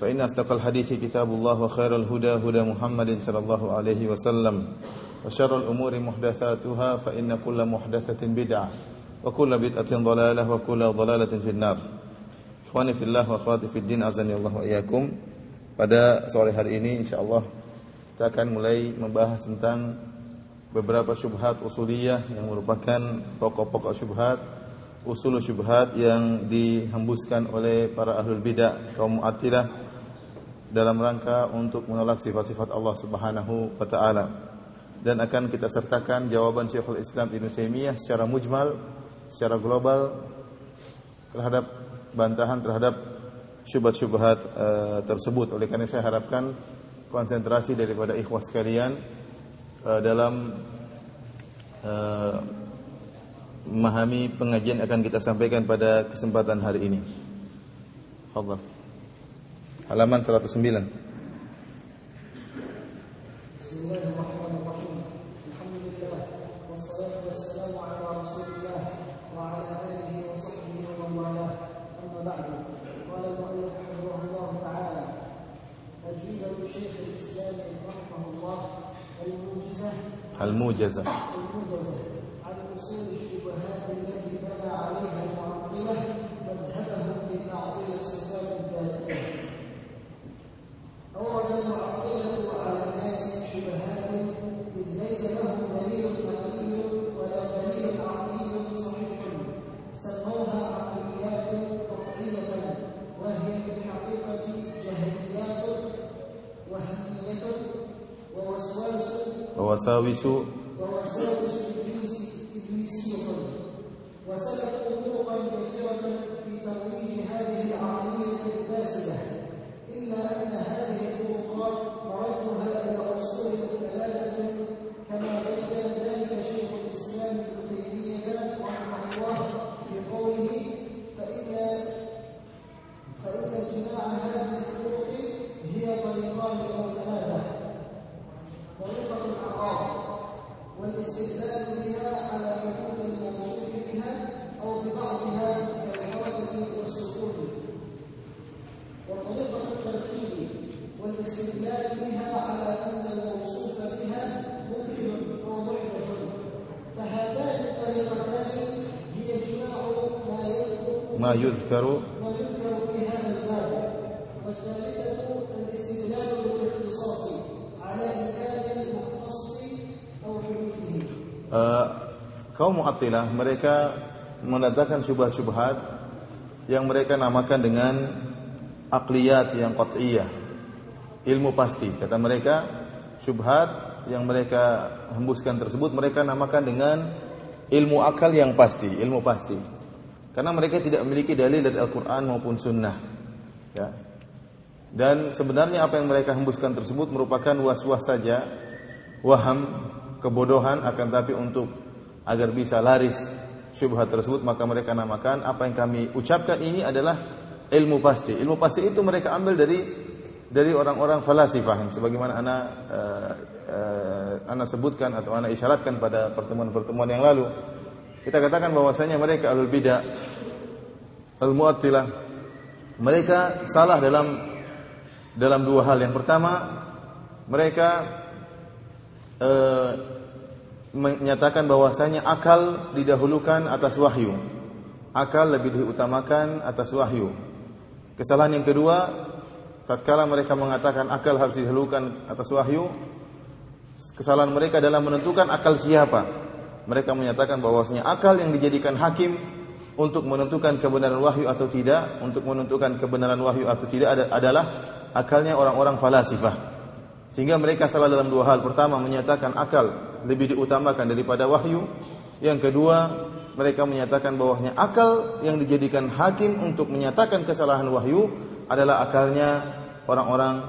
فإن أصدق الحديث كتاب الله وخير الهدى هدى محمد صلى الله عليه وسلم وشر الأمور محدثاتها فإن كل محدثة بدعة وكل بدعة ضلالة وكل ضلالة في النار إخواني في الله وأخواتي في الدين أعزني الله وإياكم pada sore hari ini insyaallah kita akan mulai membahas tentang beberapa syubhat usuliyah yang merupakan pokok-pokok syubhat usul syubhat yang dihembuskan oleh para ahlul bidah kaum mu'attilah dalam rangka untuk menolak sifat-sifat Allah Subhanahu wa taala. Dan akan kita sertakan jawaban Syekhul Islam Ibnu Taimiyah secara mujmal, secara global terhadap bantahan terhadap syubhat-syubhat uh, tersebut. Oleh karena saya harapkan konsentrasi daripada ikhwah sekalian uh, dalam uh, memahami pengajian akan kita sampaikan pada kesempatan hari ini. Fadhal halaman 109. الموجزة عن أصول الشبهات التي بنى عليها المعطلة مذهبهم في تعطيل الصفات الذاتية أورد المعطلة على الناس شبهات إذ ليس لهم دليل نقلي ولا دليل عقلي صحيح سموها عقليات قطعية وهي في الحقيقة جهليات وهمية ووسواس ووساوس إبليسية وسلكوا طرقا كثيرة في ترويج هذه الفاسدة إلا أن هذه الطرقات إلى أصول ثلاثة كما بين ذلك شيخ الإسلام ابن تيمية رحمه الله في قوله فإن فإن هذه الطرق هي طريقان أو ثلاثة طريقة الأعراض والاستدلال بها على حدوث الموصوف بها أو ببعضها كالحركة والسكون. وطريقة التركيب والاستدلال بها على أن الموصوف بها ممكن أو محدث. فهاتان الطريقتان هي جماع ما يذكر ما يذكر ما يذكر في هذا الباب. والثالثة الاستدلال بالاختصاص على أو حدوثه uh, kaum Mu'attilah mereka mendatangkan syubhat-syubhat yang mereka namakan dengan akliyat yang qat'iyah. Ilmu pasti. Kata mereka, syubhat yang mereka hembuskan tersebut mereka namakan dengan ilmu akal yang pasti, ilmu pasti. Karena mereka tidak memiliki dalil dari Al-Qur'an maupun sunnah. Ya. Dan sebenarnya apa yang mereka hembuskan tersebut merupakan was-was saja, waham, kebodohan akan tapi untuk agar bisa laris syubhat tersebut maka mereka namakan apa yang kami ucapkan ini adalah ilmu pasti. Ilmu pasti itu mereka ambil dari dari orang-orang falasifah yang sebagaimana ana uh, uh, ana sebutkan atau ana isyaratkan pada pertemuan-pertemuan yang lalu. Kita katakan bahwasanya mereka alul bidah al-mu'attilah mereka salah dalam dalam dua hal. Yang pertama, mereka uh, menyatakan bahwasanya akal didahulukan atas wahyu. Akal lebih diutamakan atas wahyu. Kesalahan yang kedua, tatkala mereka mengatakan akal harus didahulukan atas wahyu, kesalahan mereka dalam menentukan akal siapa. Mereka menyatakan bahwasanya akal yang dijadikan hakim untuk menentukan kebenaran wahyu atau tidak, untuk menentukan kebenaran wahyu atau tidak adalah akalnya orang-orang falasifah. Sehingga mereka salah dalam dua hal. Pertama menyatakan akal lebih diutamakan daripada wahyu. Yang kedua mereka menyatakan bahwasanya akal yang dijadikan hakim untuk menyatakan kesalahan wahyu adalah akalnya orang-orang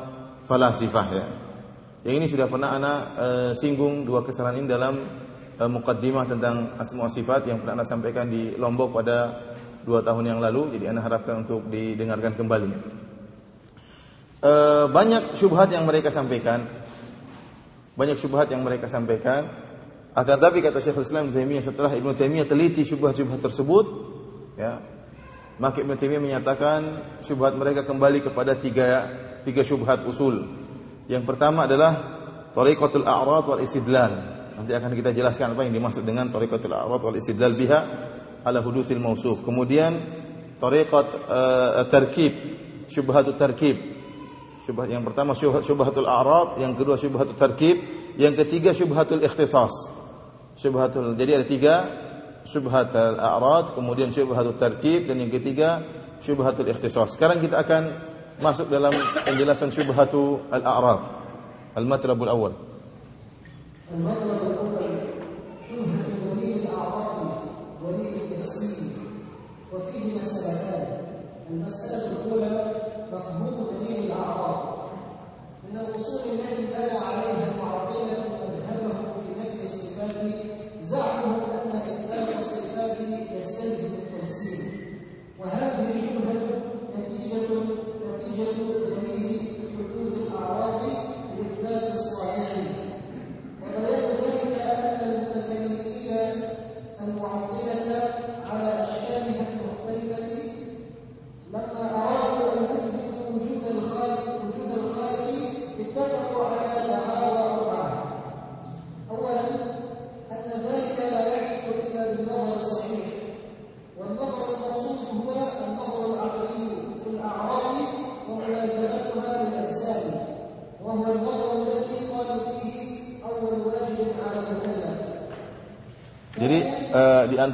falasifah ya. Yang ini sudah pernah ana e, singgung dua kesalahan ini dalam e, mukaddimah tentang asma sifat yang pernah ana sampaikan di Lombok pada dua tahun yang lalu. Jadi ana harapkan untuk didengarkan kembali. E, banyak syubhat yang mereka sampaikan. Banyak syubhat yang mereka sampaikan akan tapi kata Syekhul Islam Taimiyah setelah Ibnu Taimiyah teliti syubhat-syubhat tersebut, ya, maka Ibnu Taimiyah menyatakan syubhat mereka kembali kepada tiga tiga syubhat usul. Yang pertama adalah tariqatul a'rad wal istidlal. Nanti akan kita jelaskan apa yang dimaksud dengan tariqatul a'rad wal istidlal biha ala hudutsil mausuf. Kemudian tariqat uh, tarkib, syubhatul tarkib. Syubhat yang pertama syubhatul a'rad, yang kedua syubhatul tarkib, yang ketiga syubhatul ikhtisas syubhatul. Jadi ada tiga syubhatul a'rad, kemudian syubhatul tarkib dan yang ketiga syubhatul ikhtisas. Sekarang kita akan masuk dalam penjelasan syubhatul al-a'rad. Al-matlabul awal. Al-matlabul awal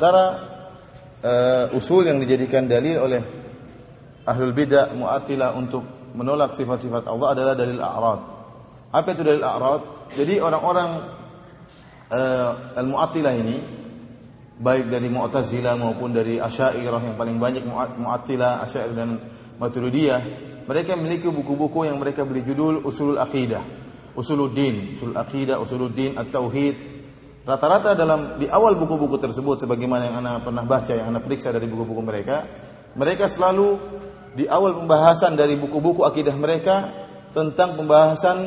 antara uh, usul yang dijadikan dalil oleh ahlul bidah mu'attilah untuk menolak sifat-sifat Allah adalah dalil a'rad. Apa itu dalil a'rad? Jadi orang-orang uh, Al-Mu'attilah ini baik dari Mu'tazilah maupun dari Asy'ariyah yang paling banyak Mu'attilah, Asy'ariyah dan Maturidiyah, mereka memiliki buku-buku yang mereka beri judul Usulul Aqidah, Usuluddin, Usul Aqidah, Usuluddin, At-Tauhid. Rata-rata dalam di awal buku-buku tersebut sebagaimana yang Anda pernah baca, yang Anda periksa dari buku-buku mereka, mereka selalu di awal pembahasan dari buku-buku akidah mereka tentang pembahasan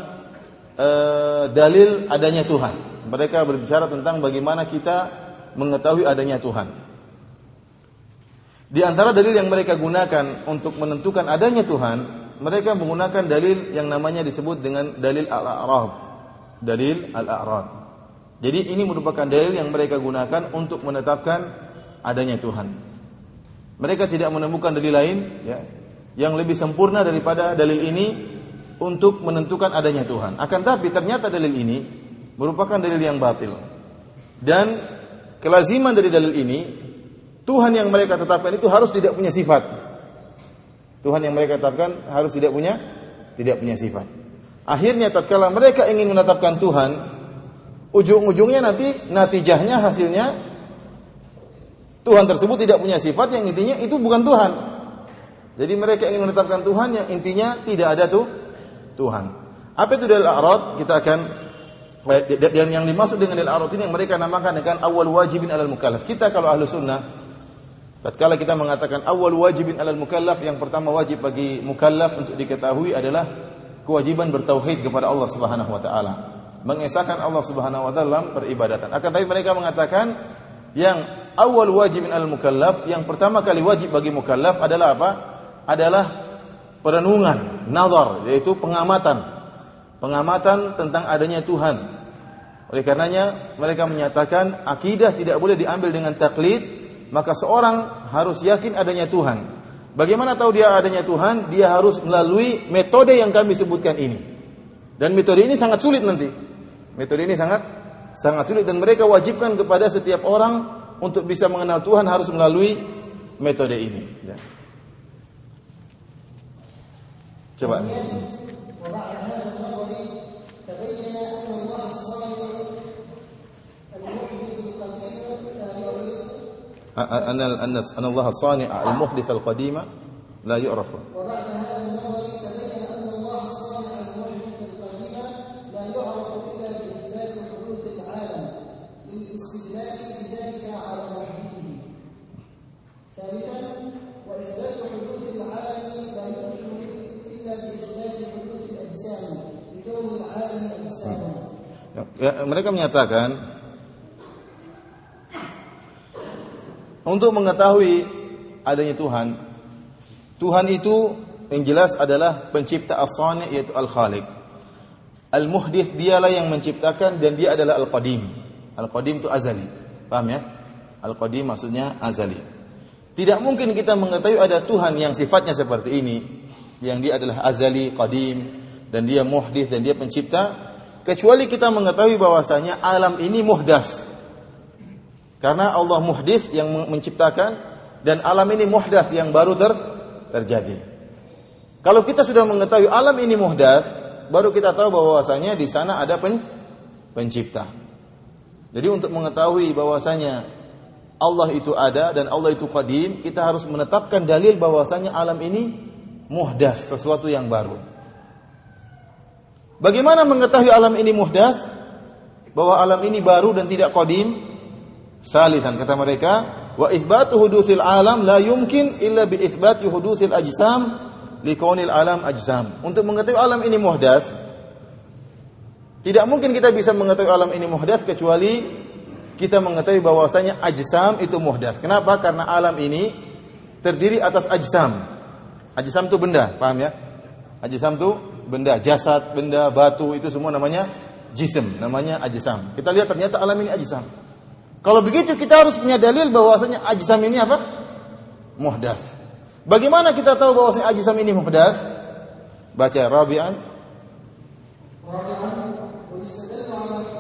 uh, dalil adanya Tuhan. Mereka berbicara tentang bagaimana kita mengetahui adanya Tuhan. Di antara dalil yang mereka gunakan untuk menentukan adanya Tuhan, mereka menggunakan dalil yang namanya disebut dengan dalil al-a'rad. Dalil al-a'rad. Jadi ini merupakan dalil yang mereka gunakan untuk menetapkan adanya Tuhan. Mereka tidak menemukan dalil lain ya, yang lebih sempurna daripada dalil ini untuk menentukan adanya Tuhan. Akan tapi ternyata dalil ini merupakan dalil yang batil. Dan kelaziman dari dalil ini, Tuhan yang mereka tetapkan itu harus tidak punya sifat. Tuhan yang mereka tetapkan harus tidak punya tidak punya sifat. Akhirnya tatkala mereka ingin menetapkan Tuhan, ujung-ujungnya nanti natijahnya hasilnya Tuhan tersebut tidak punya sifat yang intinya itu bukan Tuhan. Jadi mereka ingin menetapkan Tuhan yang intinya tidak ada tuh Tuhan. Apa itu dalil a'rad? Kita akan dan yang dimaksud dengan al-arad ini yang mereka namakan dengan awal wajibin alal mukallaf. Kita kalau ahlu sunnah, tatkala kita mengatakan awal wajibin alal mukallaf, yang pertama wajib bagi mukallaf untuk diketahui adalah kewajiban bertauhid kepada Allah Subhanahu wa taala. Mengesahkan Allah Subhanahu wa taala dalam peribadatan. Akan tapi mereka mengatakan yang awal wajibin alal mukallaf, yang pertama kali wajib bagi mukallaf adalah apa? Adalah perenungan, nazar, yaitu pengamatan. Pengamatan tentang adanya Tuhan, oleh karenanya mereka menyatakan akidah tidak boleh diambil dengan taklid, maka seorang harus yakin adanya Tuhan. Bagaimana tahu dia adanya Tuhan? Dia harus melalui metode yang kami sebutkan ini. Dan metode ini sangat sulit nanti. Metode ini sangat sangat sulit dan mereka wajibkan kepada setiap orang untuk bisa mengenal Tuhan harus melalui metode ini. Ya. Coba. أن أن أن الله الصانع المحدث القديم لا يعرف وبعد Ya, mereka menyatakan untuk mengetahui adanya Tuhan, Tuhan itu yang jelas adalah pencipta as-sani yaitu al-khaliq. Al-muhdith dialah yang menciptakan dan dia adalah al-qadim. Al-qadim itu azali. Paham ya? Al-qadim maksudnya azali. Tidak mungkin kita mengetahui ada Tuhan yang sifatnya seperti ini, yang dia adalah azali, qadim, dan dia muhdith dan dia pencipta kecuali kita mengetahui bahwasanya alam ini muhdas. Karena Allah muhdis yang menciptakan dan alam ini muhdas yang baru ter terjadi. Kalau kita sudah mengetahui alam ini muhdas, baru kita tahu bahwasanya di sana ada pen pencipta. Jadi untuk mengetahui bahwasanya Allah itu ada dan Allah itu qadim, kita harus menetapkan dalil bahwasanya alam ini muhdas, sesuatu yang baru. Bagaimana mengetahui alam ini muhdas? Bahwa alam ini baru dan tidak qadim? Salisan kata mereka, wa itsbatu hudusil alam la yumkin illa bi itsbati hudusil ajsam li kaunil alam ajsam. Untuk mengetahui alam ini muhdas, tidak mungkin kita bisa mengetahui alam ini muhdas kecuali kita mengetahui bahwasanya ajsam itu muhdas. Kenapa? Karena alam ini terdiri atas ajsam. Ajsam itu benda, paham ya? Ajsam itu benda, jasad, benda, batu itu semua namanya jism, namanya ajsam. Kita lihat ternyata alam ini ajsam. Kalau begitu kita harus punya dalil bahwasanya ajsam ini apa? Muhdas. Bagaimana kita tahu bahwasanya ajsam ini muhdas? Baca Rabi'an رابعا ويستدل على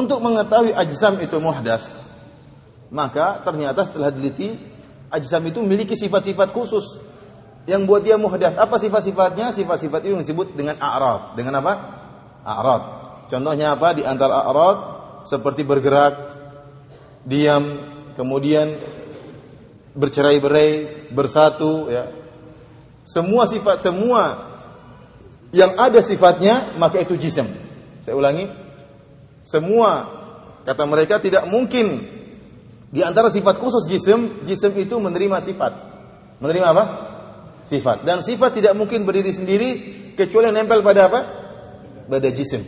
Untuk mengetahui ajsam itu muhdas, maka ternyata setelah diliti ajsam itu memiliki sifat-sifat khusus yang buat dia muhdas. Apa sifat-sifatnya? Sifat-sifat itu disebut dengan a'rad. Dengan apa? A'rad. Contohnya apa? Di antara a'rad seperti bergerak, diam, kemudian bercerai-berai, bersatu ya. Semua sifat semua yang ada sifatnya maka itu jism. Saya ulangi, semua kata mereka tidak mungkin di antara sifat khusus jisim, jisim itu menerima sifat. Menerima apa? Sifat. Dan sifat tidak mungkin berdiri sendiri kecuali nempel pada apa? Pada jisim.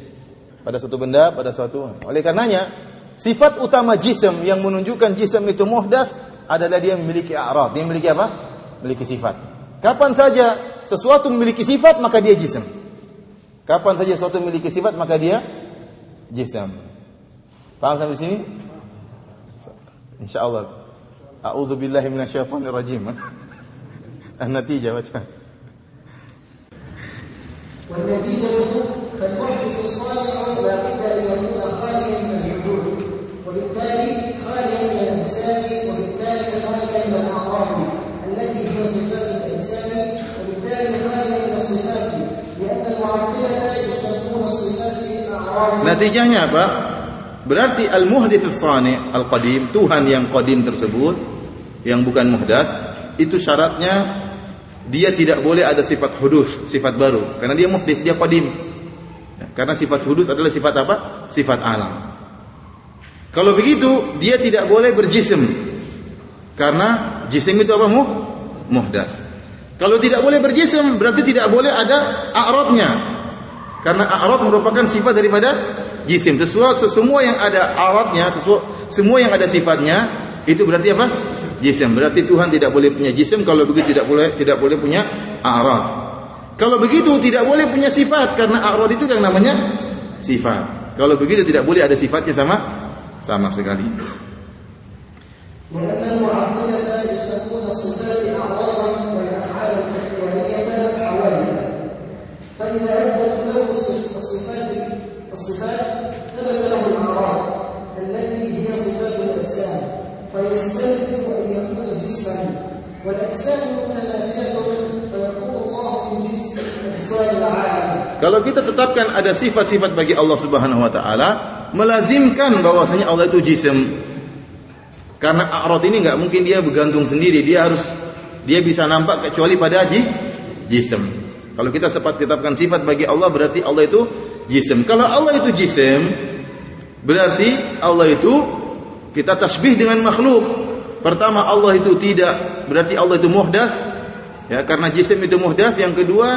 Pada suatu benda, pada suatu. Oleh karenanya, sifat utama jisim yang menunjukkan jisim itu muhdas adalah dia memiliki a'rad. Dia memiliki apa? Memiliki sifat. Kapan saja sesuatu memiliki sifat, maka dia jisim. Kapan saja sesuatu memiliki sifat, maka dia jisam. Paham sampai sini? Insyaallah. A'udzu billahi minasyaitonir rajim. An-natijah baca. والنتيجة فالمحدث الصالح لا بد أن يكون خاليا من الحدوث وبالتالي خاليا من الأجسام وبالتالي خاليا من الأعراض التي هي صفات الأجسام وبالتالي خاليا من الصفات Natijahnya apa? Berarti al-muhdits as-sani al-qadim, Tuhan yang qadim tersebut yang bukan muhdats, itu syaratnya dia tidak boleh ada sifat hudus, sifat baru karena dia muhdits, dia qadim. Ya, karena sifat hudus adalah sifat apa? Sifat alam. Kalau begitu dia tidak boleh berjisim karena jisim itu apa? Muh muhdats. Kalau tidak boleh berjisim, berarti tidak boleh ada a'radnya. Karena a'rad merupakan sifat daripada jisim. Sesuatu semua yang ada sesuatu semua yang ada sifatnya itu berarti apa? Jisim. Berarti Tuhan tidak boleh punya jisim kalau begitu tidak boleh tidak boleh punya a'rad. Kalau begitu tidak boleh punya sifat karena a'rad itu yang namanya sifat. Kalau begitu tidak boleh ada sifatnya sama sama sekali. لأن المعطلة يسمون الصفات أعراضا والأفعال الاختيارية حوادثا فإذا أثبتوا له الصفات الصفات ثبت له الأعراض التي هي صفات الأجسام. فيستلزم أن يكون جسما. والأجسام متماثلة فيكون الله من جنس أجسام العالم. Kalau kita tetapkan ada sifat-sifat bagi Allah Subhanahu wa taala, melazimkan bahwasanya Allah itu jisim. Karena a'rad ini nggak mungkin dia bergantung sendiri, dia harus dia bisa nampak kecuali pada jisim. Kalau kita sempat tetapkan sifat bagi Allah berarti Allah itu jisim. Kalau Allah itu jisim, berarti Allah itu kita tasbih dengan makhluk. Pertama Allah itu tidak, berarti Allah itu muhdats. Ya, karena jisim itu muhdats. Yang kedua,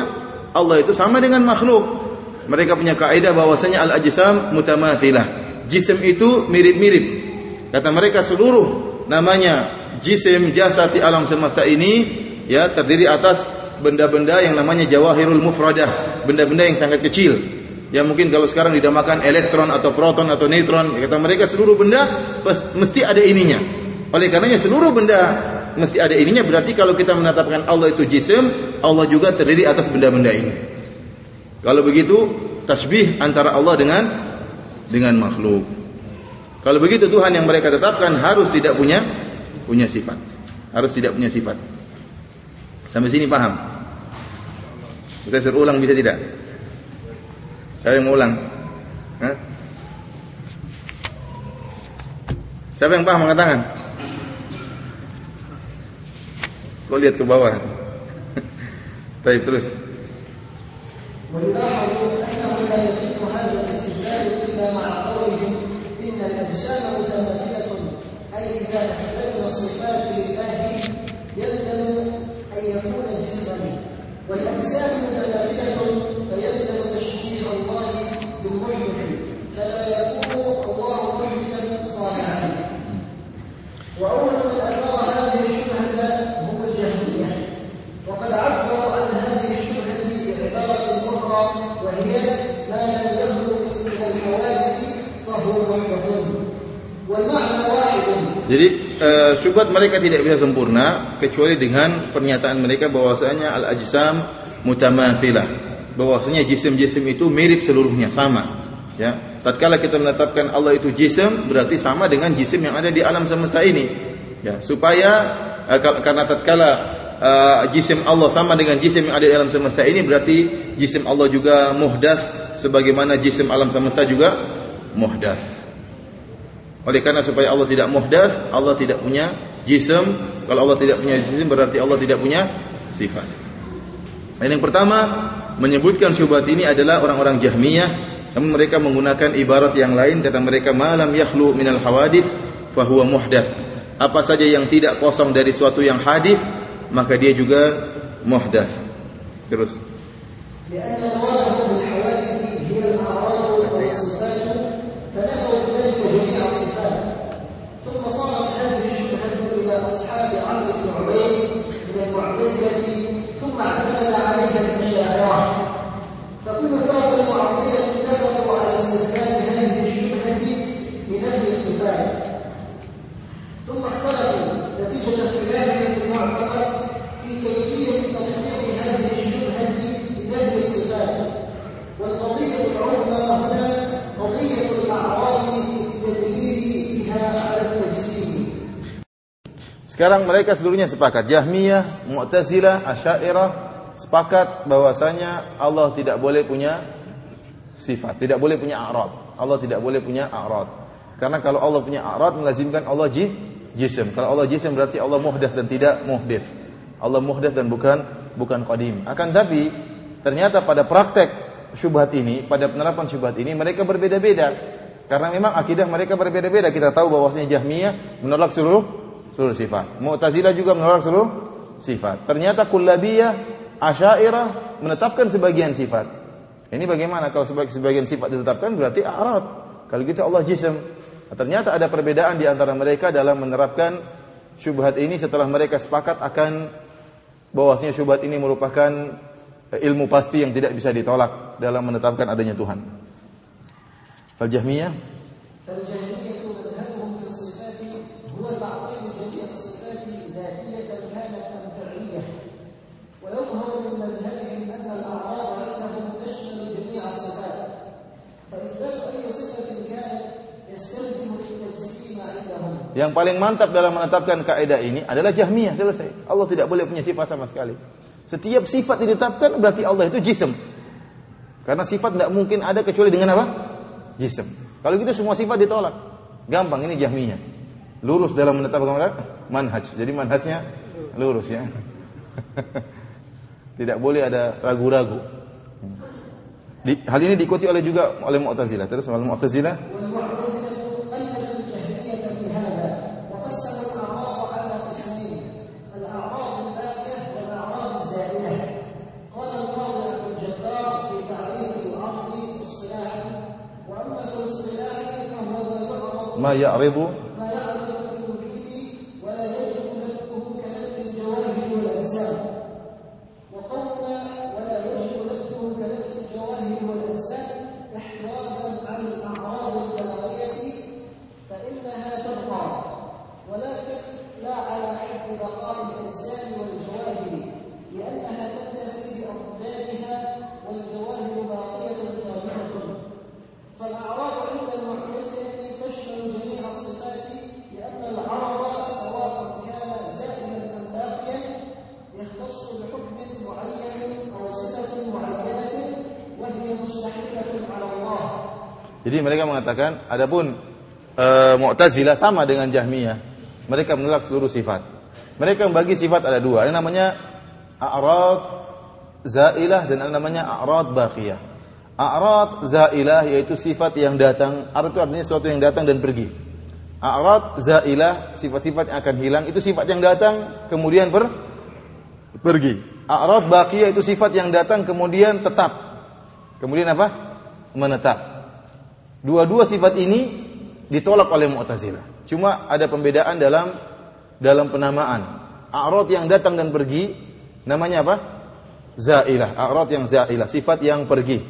Allah itu sama dengan makhluk. Mereka punya kaidah bahwasanya al-ajsam mutamathilah. Jisim itu mirip-mirip. Kata mereka seluruh namanya jisim jasad di alam semesta ini ya terdiri atas benda-benda yang namanya jawahirul mufradah, benda-benda yang sangat kecil. Ya mungkin kalau sekarang dinamakan elektron atau proton atau neutron, kata mereka seluruh benda mesti ada ininya. Oleh karenanya seluruh benda mesti ada ininya berarti kalau kita menetapkan Allah itu jisim, Allah juga terdiri atas benda-benda ini. Kalau begitu tasbih antara Allah dengan dengan makhluk. Kalau begitu Tuhan yang mereka tetapkan harus tidak punya punya sifat. Harus tidak punya sifat. Sampai sini paham? Saya suruh ulang bisa tidak? Saya yang mau ulang? Hah? Siapa yang paham angkat tangan? Kau lihat ke bawah. Baik terus. ويلاحظ أنه لا يتم هذا الاستدلال إلا مع قولهم إن الأجسام متماثلة أي إذا أثبتنا الصفات لله يلزم أن يكون جسما. والأجسام متماثلة فيلزم تشبيه الله بالمحدث فلا يكون الله محدثا صانعا وأول من أثار هذه الشبهة هم الجهمية وقد عبر عن هذه الشبهة بعبارة أخرى وهي ما لم يخلق من الحوادث Jadi uh, syubhat mereka tidak bisa sempurna kecuali dengan pernyataan mereka bahwasanya al-ajsam mutamathilah, bahwasanya jisim-jisim itu mirip seluruhnya sama. Ya, tatkala kita menetapkan Allah itu jisim berarti sama dengan jisim yang ada di alam semesta ini. Ya, supaya uh, karena tatkala uh, jisim Allah sama dengan jisim yang ada di alam semesta ini berarti jisim Allah juga muhdas sebagaimana jisim alam semesta juga muhdas. Oleh karena supaya Allah tidak muhdas, Allah tidak punya jisim. Kalau Allah tidak punya jisim, berarti Allah tidak punya sifat. Dan yang pertama menyebutkan syubhat ini adalah orang-orang Jahmiyah namun mereka menggunakan ibarat yang lain kata mereka malam yakhlu minal hawadith fahuwa muhdats. Apa saja yang tidak kosong dari suatu yang hadis maka dia juga muhdas. Terus. أصحاب عمرو بن عبيد من المعتزلة ثم اعتمد عليها الأشاعرة فكل فرق المعطلة اتفقوا على استخدام هذه الشبهة بنفي الصفات. ثم اختلفوا نتيجة اختلافهم في المعتقد في كيفية تطبيق هذه الشبهة بنفي الصفات. والقضية العظمى هنا قضية Sekarang mereka seluruhnya sepakat. Jahmiyah, Mu'tazilah, Asy'ariyah sepakat bahwasanya Allah tidak boleh punya sifat, tidak boleh punya a'rad. Allah tidak boleh punya a'rad. Karena kalau Allah punya a'rad melazimkan Allah ji, jisim. Kalau Allah jisim berarti Allah muhdats dan tidak muhdits. Allah muhdats dan bukan bukan qadim. Akan tapi ternyata pada praktek syubhat ini, pada penerapan syubhat ini mereka berbeda-beda. Karena memang akidah mereka berbeda-beda. Kita tahu bahwasanya Jahmiyah menolak seluruh seluruh sifat. Mu'tazilah juga menolak seluruh sifat. Ternyata Kullabiyah, Asy'ariyah menetapkan sebagian sifat. Ini bagaimana kalau sebagian sifat ditetapkan berarti a'rad. Kalau gitu Allah jisim. Ternyata ada perbedaan di antara mereka dalam menerapkan syubhat ini setelah mereka sepakat akan bahwasanya syubhat ini merupakan ilmu pasti yang tidak bisa ditolak dalam menetapkan adanya Tuhan. Al-Jahmiyah Yang paling mantap dalam menetapkan kaidah ini adalah Jahmiyah, selesai. Allah tidak boleh punya sifat sama sekali. Setiap sifat ditetapkan berarti Allah itu jism. Karena sifat tidak mungkin ada kecuali dengan apa? Jism. Kalau gitu semua sifat ditolak. Gampang ini Jahmiyah. Lurus dalam menetapkan manhaj. Jadi manhajnya lurus ya. tidak boleh ada ragu-ragu. Hal ini diikuti oleh juga oleh Mu'tazilah. Terus oleh Mu'tazilah ma ya'ridu Jadi mereka mengatakan adapun e, Mu'tazilah sama dengan Jahmiyah. Mereka menolak seluruh sifat. Mereka membagi sifat ada dua, yang namanya a'rad zailah dan yang namanya a'rad baqiyah. A'rad zailah yaitu sifat yang datang, arad itu artinya sesuatu yang datang dan pergi. A'rad zailah sifat-sifat yang akan hilang itu sifat yang datang kemudian per, pergi. A'rad baqiyah itu sifat yang datang kemudian tetap. Kemudian apa? Menetap. Dua-dua sifat ini ditolak oleh Mu'tazilah. Cuma ada pembedaan dalam dalam penamaan. A'rad yang datang dan pergi namanya apa? Zailah. A'rad yang zailah, sifat yang pergi.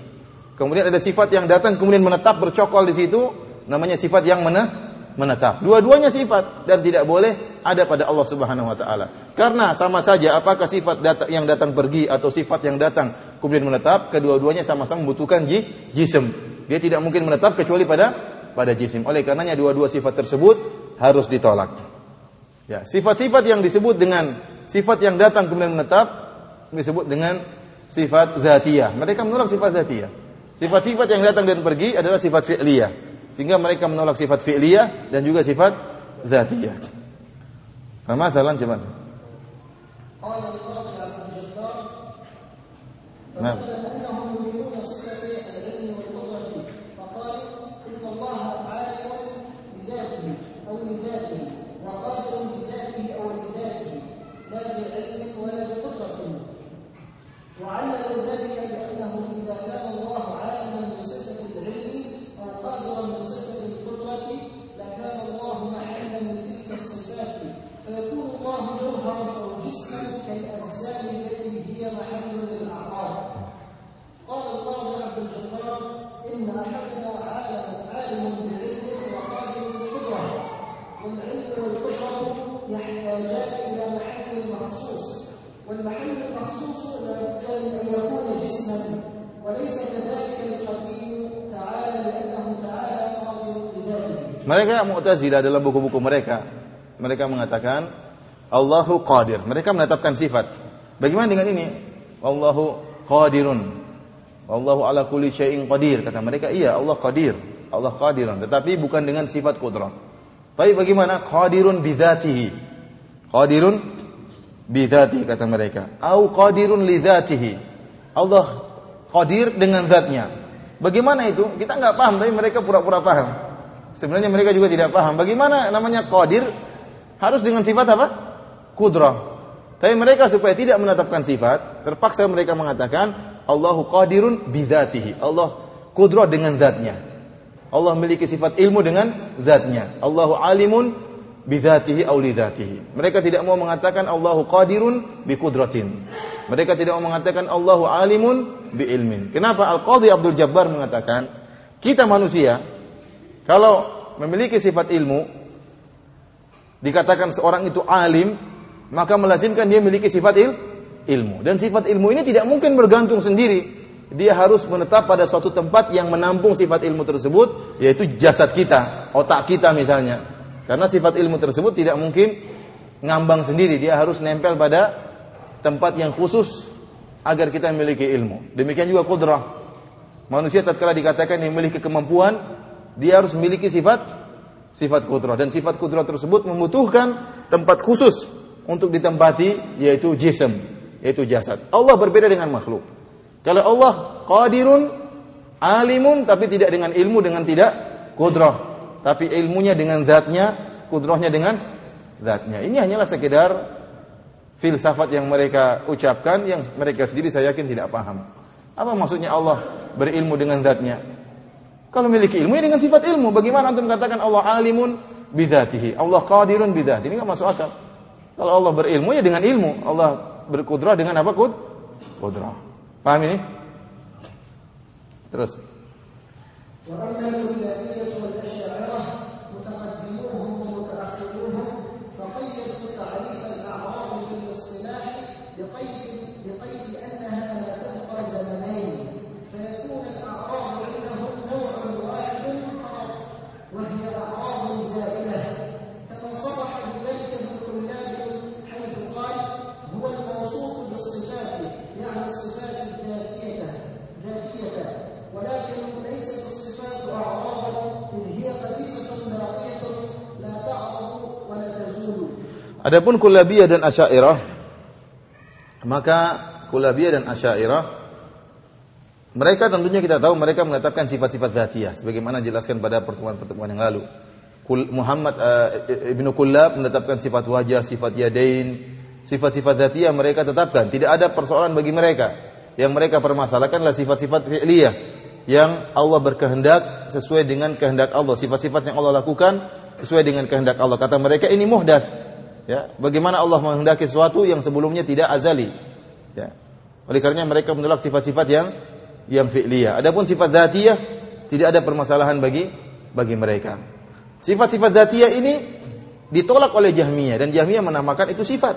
Kemudian ada sifat yang datang kemudian menetap bercokol di situ namanya sifat yang mana? Menetap. Dua-duanya sifat dan tidak boleh ada pada Allah Subhanahu wa taala. Karena sama saja apakah sifat datang yang datang pergi atau sifat yang datang kemudian menetap, kedua-duanya sama-sama membutuhkan ji, jism. Dia tidak mungkin menetap kecuali pada pada jisim. Oleh karenanya dua-dua sifat tersebut harus ditolak. Ya, sifat-sifat yang disebut dengan sifat yang datang kemudian menetap disebut dengan sifat zatiyah. Mereka menolak sifat zatiyah. Sifat-sifat yang datang dan pergi adalah sifat fi'liyah. Sehingga mereka menolak sifat fi'liyah dan juga sifat zatiyah. Sama salam الجبار Nah. فمثلا المخصوص لا بد من ان يكون جسما وليس كذلك القديم تعالى لانه تعالى قادر بذاته Mereka Mu'tazilah dalam buku-buku mereka, mereka mengatakan Allahu Qadir. Mereka menetapkan sifat. Bagaimana dengan ini? Allahu Qadirun. Allahu ala kulli syai'in qadir. Kata mereka, iya Allah Qadir. Allah Qadirun. Tetapi bukan dengan sifat kudrah. Tapi bagaimana? Qadirun bidzatihi. Qadirun bidzatihi kata mereka. Au qadirun lidzatihi. Allah qadir dengan zatnya. Bagaimana itu? Kita nggak paham, tapi mereka pura-pura paham. Sebenarnya mereka juga tidak paham. Bagaimana namanya qadir harus dengan sifat apa? Kudrah. Tapi mereka supaya tidak menetapkan sifat, terpaksa mereka mengatakan Allahu qadirun bidzatihi. Allah kudrah dengan zatnya. Allah memiliki sifat ilmu dengan zatnya. Allahu alimun bidzatihi aw lidzatihi. Mereka tidak mau mengatakan Allahu qadirun bi kudratin. Mereka tidak mau mengatakan Allahu alimun bi ilmin. Kenapa Al-Qadhi Abdul Jabbar mengatakan kita manusia kalau memiliki sifat ilmu dikatakan seorang itu alim, maka melazimkan dia memiliki sifat il, ilmu. Dan sifat ilmu ini tidak mungkin bergantung sendiri. Dia harus menetap pada suatu tempat yang menampung sifat ilmu tersebut, yaitu jasad kita, otak kita misalnya. Karena sifat ilmu tersebut tidak mungkin ngambang sendiri, dia harus nempel pada tempat yang khusus agar kita memiliki ilmu. Demikian juga kudrah. Manusia tatkala dikatakan yang memiliki kemampuan, dia harus memiliki sifat sifat kudrah dan sifat kudrah tersebut membutuhkan tempat khusus untuk ditempati yaitu jism, yaitu jasad. Allah berbeda dengan makhluk. Kalau Allah qadirun, alimun tapi tidak dengan ilmu dengan tidak kudrah, tapi ilmunya dengan zatnya, kudrahnya dengan zatnya. Ini hanyalah sekedar filsafat yang mereka ucapkan yang mereka sendiri saya yakin tidak paham. Apa maksudnya Allah berilmu dengan zatnya? Kalau memiliki ilmu ya dengan sifat ilmu. Bagaimana antum katakan Allah alimun bidatihi, Allah qadirun bidatihi? Ini enggak masuk akal. Kalau Allah berilmu ya dengan ilmu. Allah berkudrah dengan apa? Kud? Kudrah. Paham ini? Terus. وأما الكلابية والأشاعرة Adapun Kulabiyah dan Asy'ariyah maka Kulabiyah dan Asy'ariyah mereka tentunya kita tahu mereka menetapkan sifat-sifat zatiyah sebagaimana jelaskan pada pertemuan-pertemuan yang lalu. Muhammad uh, Ibnu Kullab menetapkan sifat wajah, sifat yadain, sifat-sifat zatiyah mereka tetapkan. Tidak ada persoalan bagi mereka. Yang mereka permasalahkan adalah sifat-sifat fi'liyah yang Allah berkehendak sesuai dengan kehendak Allah. Sifat-sifat yang Allah lakukan sesuai dengan kehendak Allah. Kata mereka ini muhdats. Ya, bagaimana Allah menghendaki sesuatu yang sebelumnya tidak azali. Ya. Oleh karenanya mereka menolak sifat-sifat yang yang fi'liyah. Adapun sifat dzatiyah tidak ada permasalahan bagi bagi mereka. Sifat-sifat dzatiyah ini ditolak oleh Jahmiyah dan Jahmiyah menamakan itu sifat.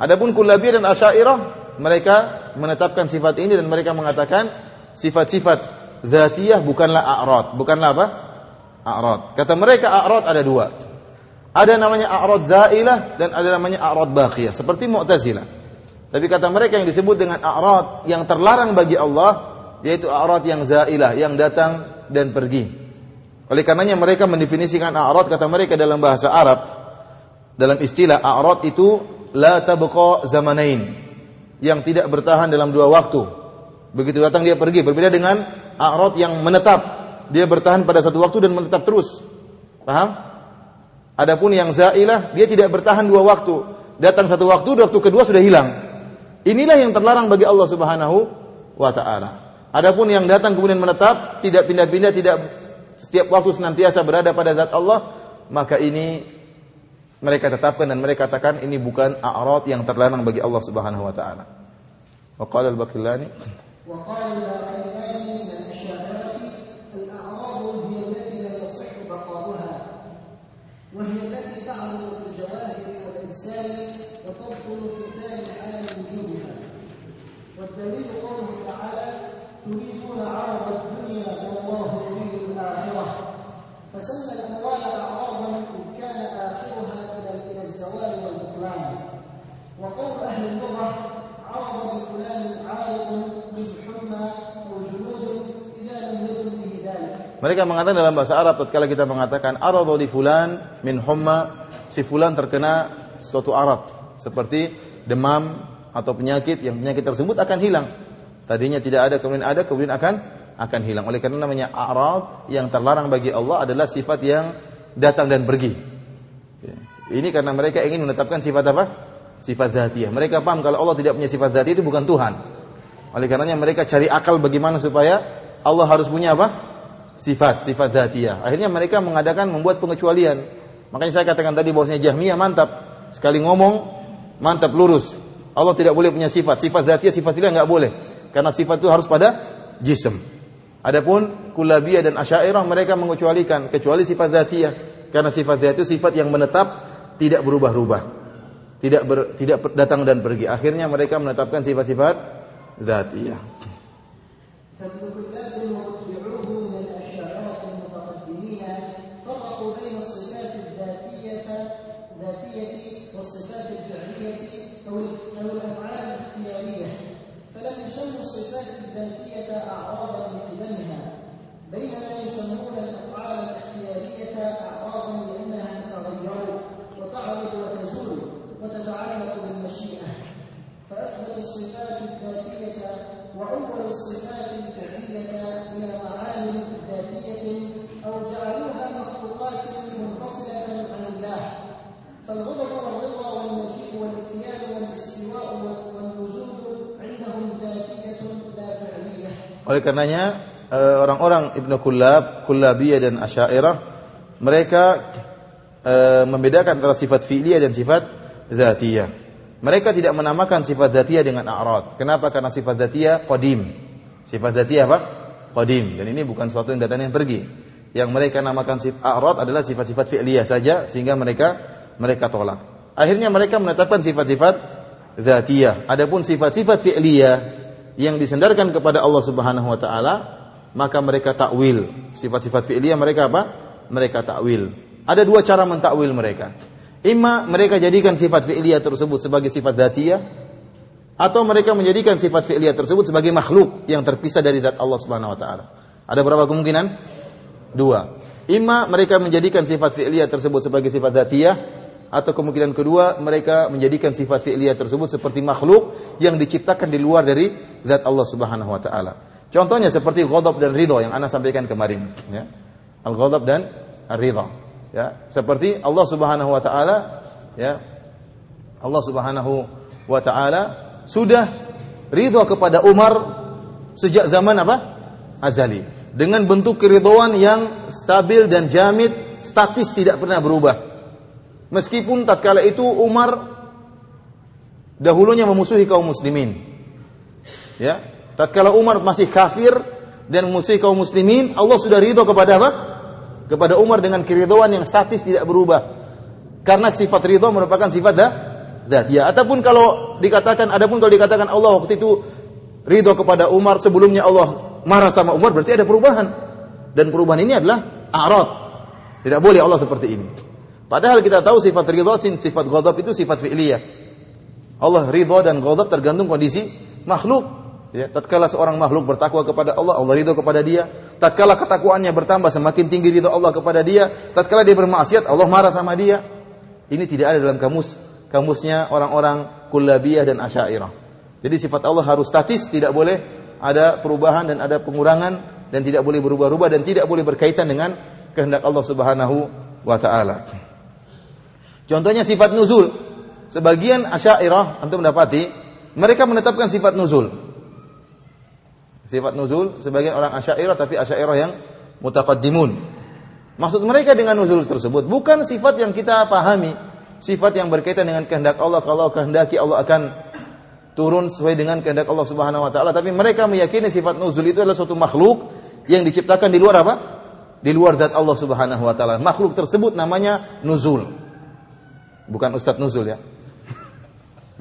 Adapun Kullabiyah dan Asy'ariyah mereka menetapkan sifat ini dan mereka mengatakan sifat-sifat dzatiyah bukanlah a'rad, bukanlah apa? A'rad. Kata mereka a'rad ada dua. Ada namanya a'rad zailah dan ada namanya a'rad baqiyah, seperti Mu'tazilah. Tapi kata mereka yang disebut dengan a'rad yang terlarang bagi Allah yaitu a'rad yang zailah, yang datang dan pergi. Oleh karenanya mereka mendefinisikan a'rad kata mereka dalam bahasa Arab dalam istilah a'rad itu la tabqa zamanain yang tidak bertahan dalam dua waktu. Begitu datang dia pergi, berbeda dengan a'rad yang menetap. Dia bertahan pada satu waktu dan menetap terus. Paham? Adapun yang zailah, dia tidak bertahan dua waktu. Datang satu waktu, waktu kedua sudah hilang. Inilah yang terlarang bagi Allah Subhanahu wa taala. Adapun yang datang kemudian menetap, tidak pindah-pindah, tidak setiap waktu senantiasa berada pada zat Allah, maka ini mereka tetapkan dan mereka katakan ini bukan a'rad yang terlarang bagi Allah Subhanahu wa taala. Wa qala al-Baqillani. wa qala وهي التي تعمل في الجواهر والأجسام وتبطل في ثاني حال وجودها. والدليل قوله تعالى تريدون عرض الدنيا والله يريد الآخرة. فسمى الأموال أعراضا إذ كان آخرها إلى الزوال والبطلان. وقول أهل اللغة عرض بفلان عارض بالحمى أو جنود إذا لم يكن به ذلك. Mereka mengatakan dalam bahasa Arab tatkala kita mengatakan aradhu li fulan min humma si fulan terkena suatu arad seperti demam atau penyakit yang penyakit tersebut akan hilang. Tadinya tidak ada kemudian ada kemudian akan akan hilang. Oleh karena namanya arad yang terlarang bagi Allah adalah sifat yang datang dan pergi. Ya. Ini karena mereka ingin menetapkan sifat apa? Sifat zatiyah. Mereka paham kalau Allah tidak punya sifat zatiyah itu bukan Tuhan. Oleh karenanya mereka cari akal bagaimana supaya Allah harus punya apa? sifat, sifat zatiyah. Akhirnya mereka mengadakan membuat pengecualian. Makanya saya katakan tadi bahwasanya Jahmiyah mantap. Sekali ngomong mantap lurus. Allah tidak boleh punya sifat. Sifat zatiyah, sifat fi'liyah enggak boleh. Karena sifat itu harus pada jism. Adapun Kulabiyah dan Asy'ariyah mereka mengecualikan kecuali sifat zatiyah. Karena sifat zatiyah itu sifat yang menetap, tidak berubah-ubah. Tidak ber, tidak datang dan pergi. Akhirnya mereka menetapkan sifat-sifat zatiyah. Satu Oleh karenanya eh, orang-orang Ibnu Kullab, Kullabiyah dan Asy'ariyah mereka eh, membedakan antara sifat fi'liyah dan sifat zatiyah. Mereka tidak menamakan sifat zatiyah dengan a'rad. Kenapa? Karena sifat zatiyah qadim. Sifat zatiyah apa? Qadim. Dan ini bukan suatu yang datang yang pergi. Yang mereka namakan sifat a'rad adalah sifat-sifat fi'liyah saja sehingga mereka mereka tolak. Akhirnya mereka menetapkan sifat-sifat zatiyah. Adapun sifat-sifat fi'liyah yang disandarkan kepada Allah Subhanahu wa taala, maka mereka takwil. Sifat-sifat fi'liyah mereka apa? Mereka takwil. Ada dua cara mentakwil mereka. Ima mereka jadikan sifat fi'liyah tersebut sebagai sifat dzatiyah atau mereka menjadikan sifat fi'liyah tersebut sebagai makhluk yang terpisah dari zat Allah Subhanahu wa taala. Ada berapa kemungkinan? Dua. Ima mereka menjadikan sifat fi'liyah tersebut sebagai sifat dzatiyah atau kemungkinan kedua mereka menjadikan sifat fi'liyah tersebut seperti makhluk yang diciptakan di luar dari zat Allah Subhanahu wa taala. Contohnya seperti ghadab dan ridha yang Anda sampaikan kemarin, ya. Al-ghadab dan ar-ridha ya. Seperti Allah Subhanahu wa taala ya. Allah Subhanahu wa taala sudah ridha kepada Umar sejak zaman apa? Azali. Dengan bentuk keridhaan yang stabil dan jamid statis tidak pernah berubah meskipun tatkala itu Umar dahulunya memusuhi kaum muslimin ya tatkala Umar masih kafir dan memusuhi kaum muslimin Allah sudah ridha kepada apa kepada Umar dengan keridhaan yang statis tidak berubah. Karena sifat ridho merupakan sifat dah ya. Ataupun kalau dikatakan, adapun kalau dikatakan Allah waktu itu ridho kepada Umar sebelumnya Allah marah sama Umar berarti ada perubahan. Dan perubahan ini adalah a'rad. Tidak boleh Allah seperti ini. Padahal kita tahu sifat ridho, sifat ghadab itu sifat fi'liyah. Allah ridho dan ghadab tergantung kondisi makhluk. Ya, tatkala seorang makhluk bertakwa kepada Allah, Allah ridho kepada dia. Tatkala ketakwaannya bertambah, semakin tinggi ridho Allah kepada dia. Tatkala dia bermaksiat, Allah marah sama dia. Ini tidak ada dalam kamus kamusnya orang-orang kullabiyah dan asyairah. Jadi sifat Allah harus statis, tidak boleh ada perubahan dan ada pengurangan dan tidak boleh berubah-ubah dan tidak boleh berkaitan dengan kehendak Allah Subhanahu wa taala. Contohnya sifat nuzul. Sebagian asyairah antum mendapati mereka menetapkan sifat nuzul. Sifat nuzul sebagian orang asyairah tapi asyairah yang mutaqaddimun. Maksud mereka dengan nuzul tersebut bukan sifat yang kita pahami, sifat yang berkaitan dengan kehendak Allah kalau kehendaki Allah akan turun sesuai dengan kehendak Allah Subhanahu wa taala, tapi mereka meyakini sifat nuzul itu adalah suatu makhluk yang diciptakan di luar apa? Di luar zat Allah Subhanahu wa taala. Makhluk tersebut namanya nuzul. Bukan Ustadz Nuzul ya.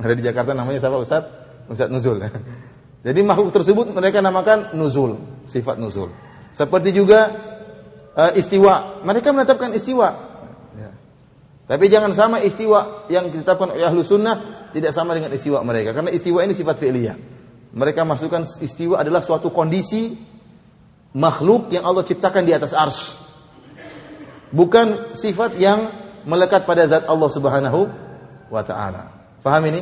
Ada di Jakarta namanya siapa Ustadz? Ustadz Nuzul. Jadi makhluk tersebut mereka namakan nuzul, sifat nuzul. Seperti juga uh, istiwa. Mereka menetapkan istiwa. Ya. Tapi jangan sama istiwa yang ditetapkan oleh ahlu sunnah tidak sama dengan istiwa mereka. Karena istiwa ini sifat fi'liyah. Mereka masukkan istiwa adalah suatu kondisi makhluk yang Allah ciptakan di atas ars. Bukan sifat yang melekat pada zat Allah Subhanahu wa taala. Faham ini?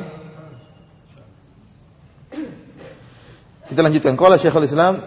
Kita lanjutkan. Qala Syekhul Islam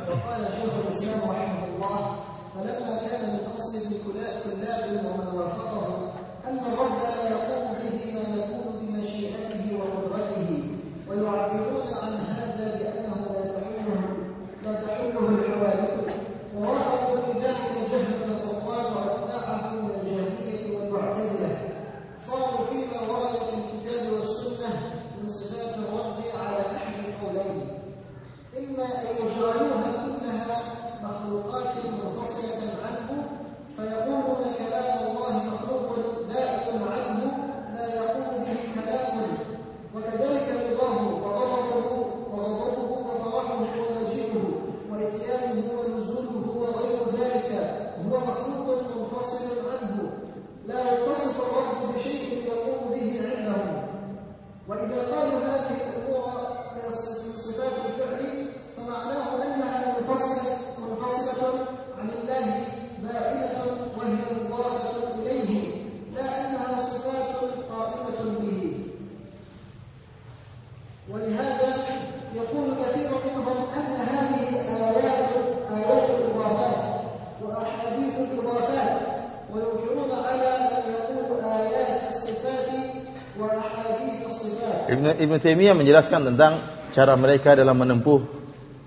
Ibn, Taimiyah menjelaskan tentang cara mereka dalam menempuh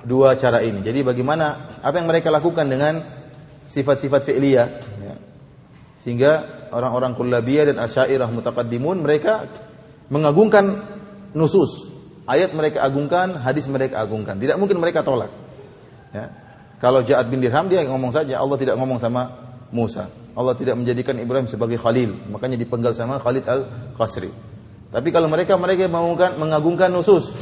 dua cara ini. Jadi bagaimana apa yang mereka lakukan dengan sifat-sifat fi'liyah ya. Sehingga orang-orang kullabiyah dan asyairah mutaqaddimun mereka mengagungkan nusus. Ayat mereka agungkan, hadis mereka agungkan. Tidak mungkin mereka tolak. Ya. Kalau Ja'ad bin Dirham dia ngomong saja, Allah tidak ngomong sama Musa. Allah tidak menjadikan Ibrahim sebagai khalil, makanya dipenggal sama Khalid al-Qasri. Tapi kalau mereka mereka mengagungkan, mengagungkan nusus,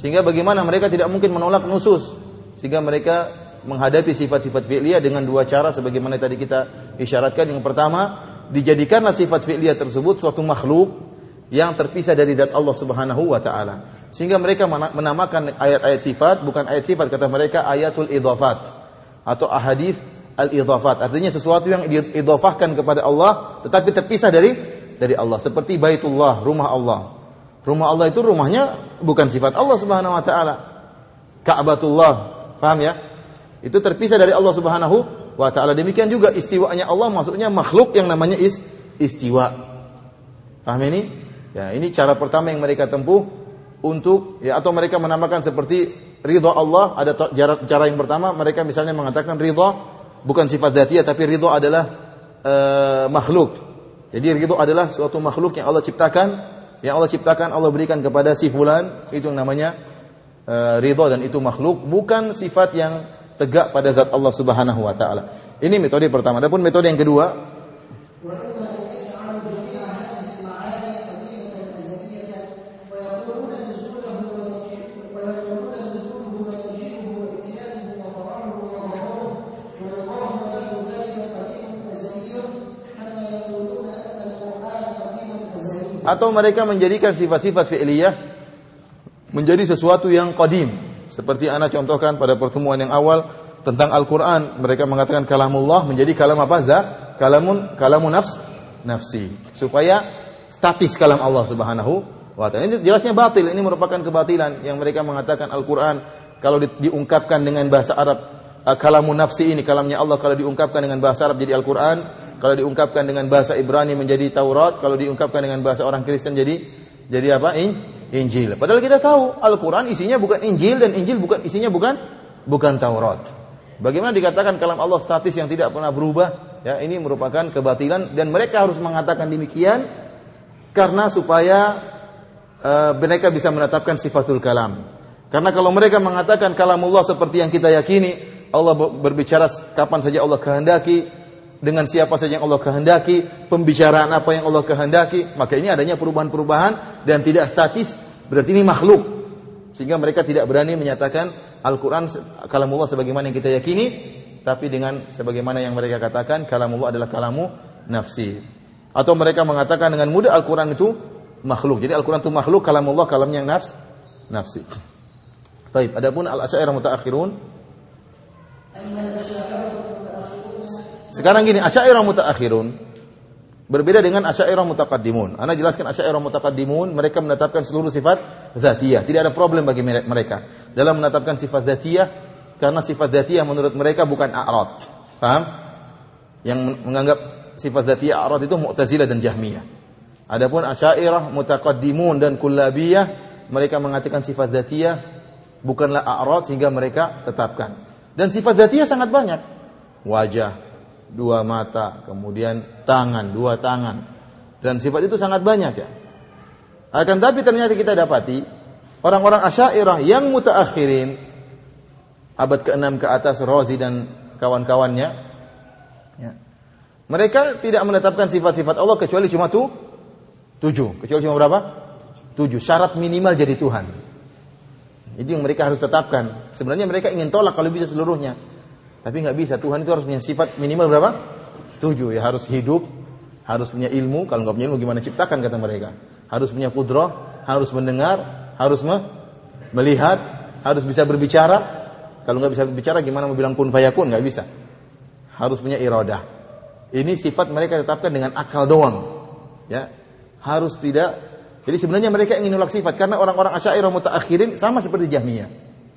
sehingga bagaimana mereka tidak mungkin menolak nusus, sehingga mereka menghadapi sifat-sifat fi'liyah dengan dua cara sebagaimana tadi kita isyaratkan. Yang pertama, dijadikanlah sifat fi'liyah tersebut suatu makhluk yang terpisah dari zat Allah Subhanahu wa taala. Sehingga mereka menamakan ayat-ayat sifat bukan ayat sifat kata mereka ayatul idhafat atau ahadith al-idhafat. Artinya sesuatu yang diidhafahkan kepada Allah tetapi terpisah dari dari Allah seperti Baitullah, rumah Allah. Rumah Allah itu rumahnya bukan sifat Allah Subhanahu wa taala. Ka'batullah, paham ya? Itu terpisah dari Allah Subhanahu wa taala. Demikian juga istiwanya Allah maksudnya makhluk yang namanya is, istiwa. Paham ini? Ya, ini cara pertama yang mereka tempuh untuk ya atau mereka menamakan seperti ridha Allah ada cara, cara yang pertama mereka misalnya mengatakan ridha bukan sifat dzatiyah tapi ridha adalah uh, makhluk. Jadi ridha adalah suatu makhluk yang Allah ciptakan, yang Allah ciptakan Allah berikan kepada si fulan itu yang namanya uh, ridha dan itu makhluk bukan sifat yang tegak pada zat Allah Subhanahu wa taala. Ini metode pertama. Adapun metode yang kedua atau mereka menjadikan sifat-sifat fi'liyah menjadi sesuatu yang qadim seperti anak contohkan pada pertemuan yang awal tentang Al-Quran. Mereka mengatakan kalamullah menjadi kalam apa? Za? Kalamun, kalamun nafs, nafsi. Supaya statis kalam Allah subhanahu wa ta'ala. Ini jelasnya batil. Ini merupakan kebatilan yang mereka mengatakan Al-Quran kalau di, diungkapkan dengan bahasa Arab uh, kalamun nafsi ini kalamnya Allah kalau diungkapkan dengan bahasa Arab jadi Al-Quran kalau diungkapkan dengan bahasa Ibrani menjadi Taurat kalau diungkapkan dengan bahasa orang Kristen jadi jadi apa? In, Injil. Padahal kita tahu Al-Quran isinya bukan Injil dan Injil bukan isinya bukan bukan Taurat. Bagaimana dikatakan kalam Allah statis yang tidak pernah berubah? Ya, ini merupakan kebatilan dan mereka harus mengatakan demikian karena supaya uh, mereka bisa menetapkan sifatul kalam. Karena kalau mereka mengatakan kalam Allah seperti yang kita yakini, Allah berbicara kapan saja Allah kehendaki, dengan siapa saja yang Allah kehendaki, pembicaraan apa yang Allah kehendaki, maka ini adanya perubahan-perubahan dan tidak statis, berarti ini makhluk. Sehingga mereka tidak berani menyatakan Al-Quran kalamullah sebagaimana yang kita yakini, tapi dengan sebagaimana yang mereka katakan kalamullah adalah kalamu nafsi. Atau mereka mengatakan dengan mudah Al-Quran itu makhluk. Jadi Al-Quran itu makhluk, kalamullah kalamnya nafs, nafsi. Baik, adapun al-asyairah mutaakhirun sekarang gini, Asy'ariyah mutaakhirun berbeda dengan Asy'ariyah mutaqaddimun. Ana jelaskan Asy'ariyah mutaqaddimun, mereka menetapkan seluruh sifat zatiyah. Tidak ada problem bagi mereka dalam menetapkan sifat zatiyah karena sifat zatiyah menurut mereka bukan a'rad. Paham? Yang menganggap sifat zatiyah a'rad itu Mu'tazilah dan Jahmiyah. Adapun Asy'ariyah mutaqaddimun dan Kullabiyah mereka mengatakan sifat zatiyah bukanlah a'rad sehingga mereka tetapkan. Dan sifat zatiyah sangat banyak. Wajah, dua mata, kemudian tangan, dua tangan. Dan sifat itu sangat banyak ya. Akan tapi ternyata kita dapati orang-orang Asy'ariyah yang mutaakhirin abad ke-6 ke atas Razi dan kawan-kawannya ya. Mereka tidak menetapkan sifat-sifat Allah kecuali cuma tuh tujuh. Kecuali cuma berapa? Tujuh. Syarat minimal jadi Tuhan. Itu yang mereka harus tetapkan. Sebenarnya mereka ingin tolak kalau bisa seluruhnya. Tapi nggak bisa. Tuhan itu harus punya sifat minimal berapa? Tujuh ya. Harus hidup, harus punya ilmu. Kalau nggak punya ilmu gimana ciptakan kata mereka. Harus punya kudroh, harus mendengar, harus me melihat, harus bisa berbicara. Kalau nggak bisa berbicara gimana mau bilang kun fayakun? Nggak bisa. Harus punya iradah. Ini sifat mereka tetapkan dengan akal doang. Ya, harus tidak. Jadi sebenarnya mereka ingin nolak sifat karena orang-orang Asy'ariyah mutaakhirin sama seperti Jahmiyah.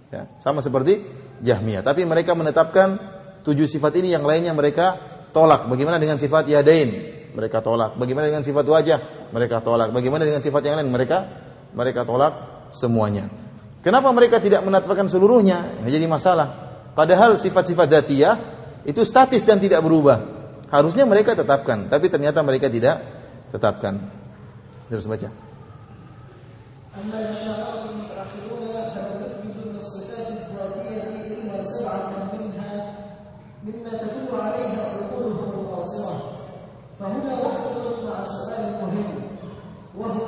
Ya, sama seperti Jahmiyah. Tapi mereka menetapkan tujuh sifat ini yang lainnya mereka tolak. Bagaimana dengan sifat yadain? Mereka tolak. Bagaimana dengan sifat wajah? Mereka tolak. Bagaimana dengan sifat yang lain? Mereka mereka tolak semuanya. Kenapa mereka tidak menetapkan seluruhnya? Ini jadi masalah. Padahal sifat-sifat datiyah itu statis dan tidak berubah. Harusnya mereka tetapkan, tapi ternyata mereka tidak tetapkan. Terus baca. أما الإشارات المتأخرون فلم الصفات الذاتية إلا سبعة منها مما تدل عليها عقولهم القاصرة فهنا وقت مع سؤال مهم وهو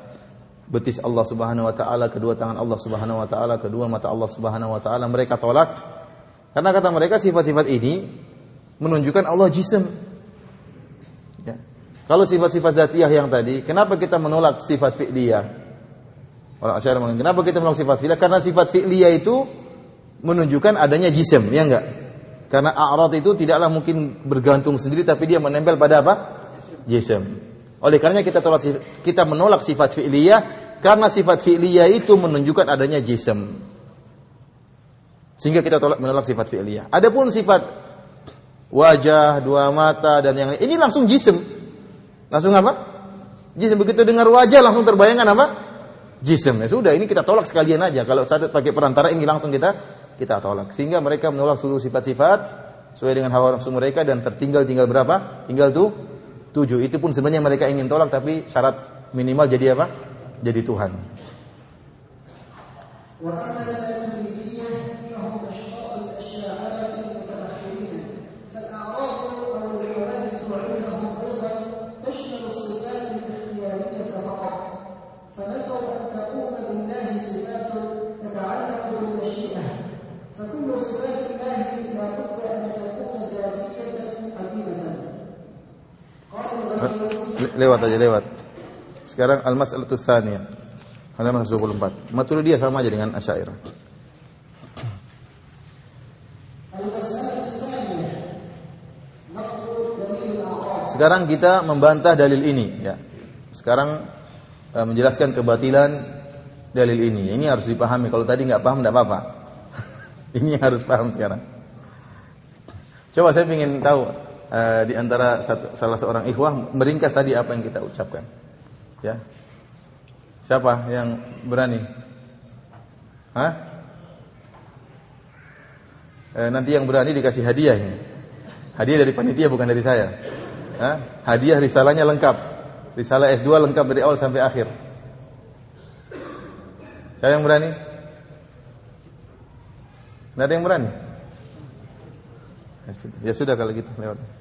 Betis Allah Subhanahu wa taala, kedua tangan Allah Subhanahu wa taala, kedua mata Allah Subhanahu wa taala mereka tolak karena kata mereka sifat-sifat ini menunjukkan Allah jisim. Ya. Kalau sifat-sifat zatiyah yang tadi, kenapa kita menolak sifat fi'liyah? Orang Asy'ari kenapa kita menolak sifat fi'liyah? Karena sifat fi'liyah itu menunjukkan adanya jisim, ya enggak? Karena a'rad itu tidaklah mungkin bergantung sendiri tapi dia menempel pada apa? Jisim. Oleh karenanya kita tolak kita menolak sifat fi'liyah karena sifat fi'liyah itu menunjukkan adanya jisim. Sehingga kita tolak menolak sifat fi'liyah. Adapun sifat wajah, dua mata dan yang lain ini langsung jisim. Langsung apa? Jisim begitu dengar wajah langsung terbayangkan apa? Jisim. Ya sudah, ini kita tolak sekalian aja. Kalau saat pakai perantara ini langsung kita kita tolak. Sehingga mereka menolak seluruh sifat-sifat sesuai dengan hawa nafsu mereka dan tertinggal tinggal berapa? Tinggal tuh tujuh. Itu pun sebenarnya mereka ingin tolak tapi syarat minimal jadi apa? Jadi Tuhan. Lewat aja lewat. Sekarang al-mas'alatu tsaniyah. Halaman 24. Maturidiyah sama aja dengan Asy'ariyah. Sekarang kita membantah dalil ini ya. Sekarang uh, menjelaskan kebatilan dalil ini. Ini harus dipahami. Kalau tadi nggak paham nggak apa-apa. ini harus paham sekarang. Coba saya ingin tahu uh, di antara satu, salah seorang ikhwah meringkas tadi apa yang kita ucapkan. Ya. Siapa yang berani? Hah? Eh, nanti yang berani dikasih hadiah ini. Hadiah dari panitia bukan dari saya. Hah? Hadiah risalahnya lengkap. Risalah S2 lengkap dari awal sampai akhir. Saya yang berani? Tidak ada yang berani? Ya sudah kalau gitu lewat.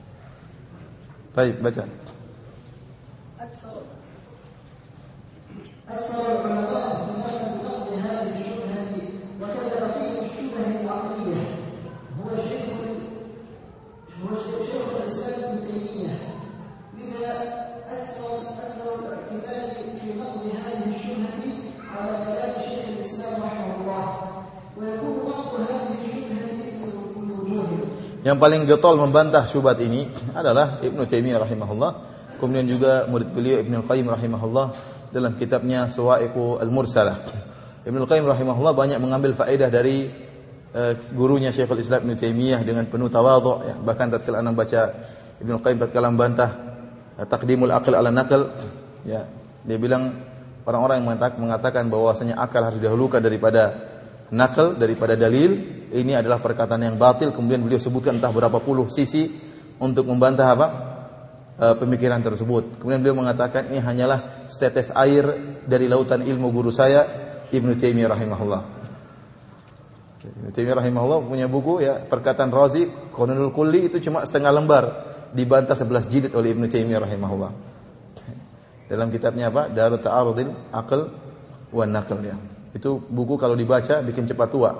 طيب baca. أكثر أكثر Yang paling getol membantah syubhat ini adalah Ibnu Taimiyah rahimahullah, kemudian juga murid beliau Ibnu Qayyim rahimahullah dalam kitabnya Suwaiqu Al-Mursalah. Ibnu Qayyim rahimahullah banyak mengambil faedah dari uh, gurunya Syekhul Islam Ibnu Taimiyah dengan penuh tawadhu ya. Bahkan tatkala anak baca Ibnu Qayyim tatkala membantah uh, taqdimul aql ala naql ya, dia bilang orang-orang yang mengatakan bahwasanya akal harus didahulukan daripada nakal daripada dalil ini adalah perkataan yang batil kemudian beliau sebutkan entah berapa puluh sisi untuk membantah apa uh, pemikiran tersebut. Kemudian beliau mengatakan ini hanyalah setetes air dari lautan ilmu guru saya Ibnu Taimiyah rahimahullah. Ibnu Taimiyah rahimahullah punya buku ya perkataan Razi Qanunul Kulli itu cuma setengah lembar dibantah 11 jilid oleh Ibnu Taimiyah rahimahullah. Dalam kitabnya apa? Darut Ta'arudil Aql wa Naql ya. Itu buku kalau dibaca bikin cepat tua.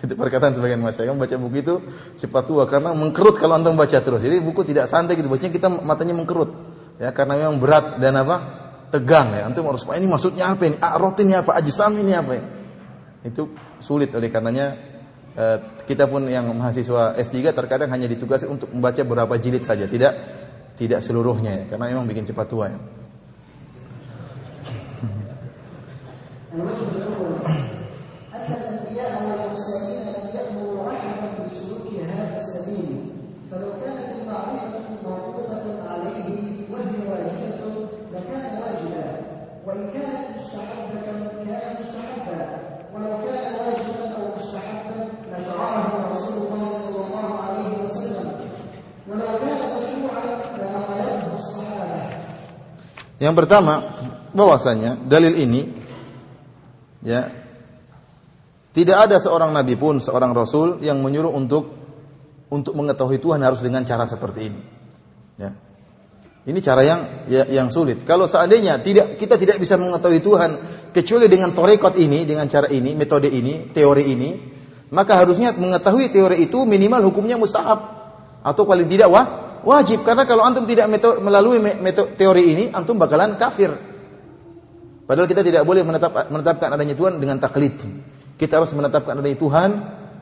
Itu perkataan sebagian masyarakat baca buku itu cepat tua karena mengkerut kalau antum baca terus. Jadi buku tidak santai gitu bacanya kita matanya mengkerut. Ya karena memang berat dan apa? tegang ya. Antum harus ini maksudnya apa ini? A'rot ini apa? Ajsam ini apa ya? Itu sulit oleh karenanya eh, kita pun yang mahasiswa S3 terkadang hanya ditugasi untuk membaca beberapa jilid saja, tidak tidak seluruhnya ya, karena memang bikin cepat tua ya. Yang pertama, bahwasanya dalil ini ya tidak ada seorang nabi pun seorang rasul yang menyuruh untuk untuk mengetahui Tuhan harus dengan cara seperti ini. Ya. Ini cara yang ya, yang sulit. Kalau seandainya tidak kita tidak bisa mengetahui Tuhan kecuali dengan torekot ini, dengan cara ini, metode ini, teori ini, maka harusnya mengetahui teori itu minimal hukumnya mustahab atau paling tidak wah Wajib karena kalau antum tidak melalui metode teori ini antum bakalan kafir. Padahal kita tidak boleh menetap, menetapkan adanya Tuhan dengan taklid. Kita harus menetapkan adanya Tuhan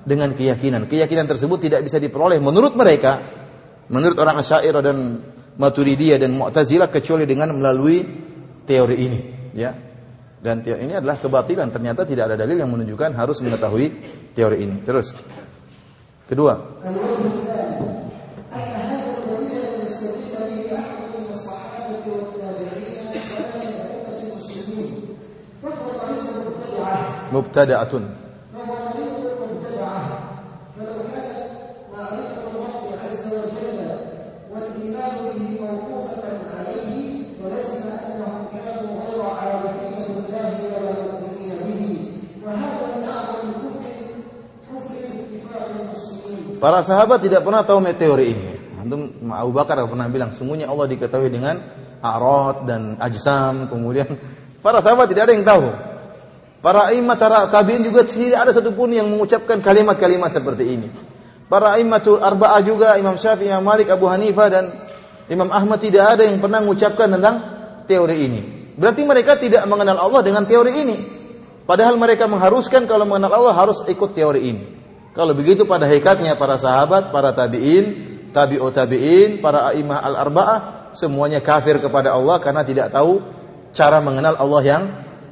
dengan keyakinan. Keyakinan tersebut tidak bisa diperoleh menurut mereka, menurut orang Asy'ariyah dan Maturidiyah dan Mu'tazilah kecuali dengan melalui teori ini, ya. Dan teori ini adalah kebatilan. Ternyata tidak ada dalil yang menunjukkan harus mengetahui teori ini. Terus. Kedua. Mubtada'atun. Para sahabat tidak pernah tahu meteori ini. Antum Abu Bakar pernah bilang, semuanya Allah diketahui dengan arad dan ajsam. Kemudian para sahabat tidak ada yang tahu. Para imam tabi'in juga tidak ada satupun yang mengucapkan kalimat-kalimat seperti ini. Para imamatul arba'ah juga Imam Syafi'i, Imam Malik, Abu Hanifah dan Imam Ahmad tidak ada yang pernah mengucapkan tentang teori ini. Berarti mereka tidak mengenal Allah dengan teori ini. Padahal mereka mengharuskan kalau mengenal Allah harus ikut teori ini. Kalau begitu pada hakikatnya para sahabat, para tabi'in, tabi'ut tabi'in, para imam al-arba'ah semuanya kafir kepada Allah karena tidak tahu cara mengenal Allah yang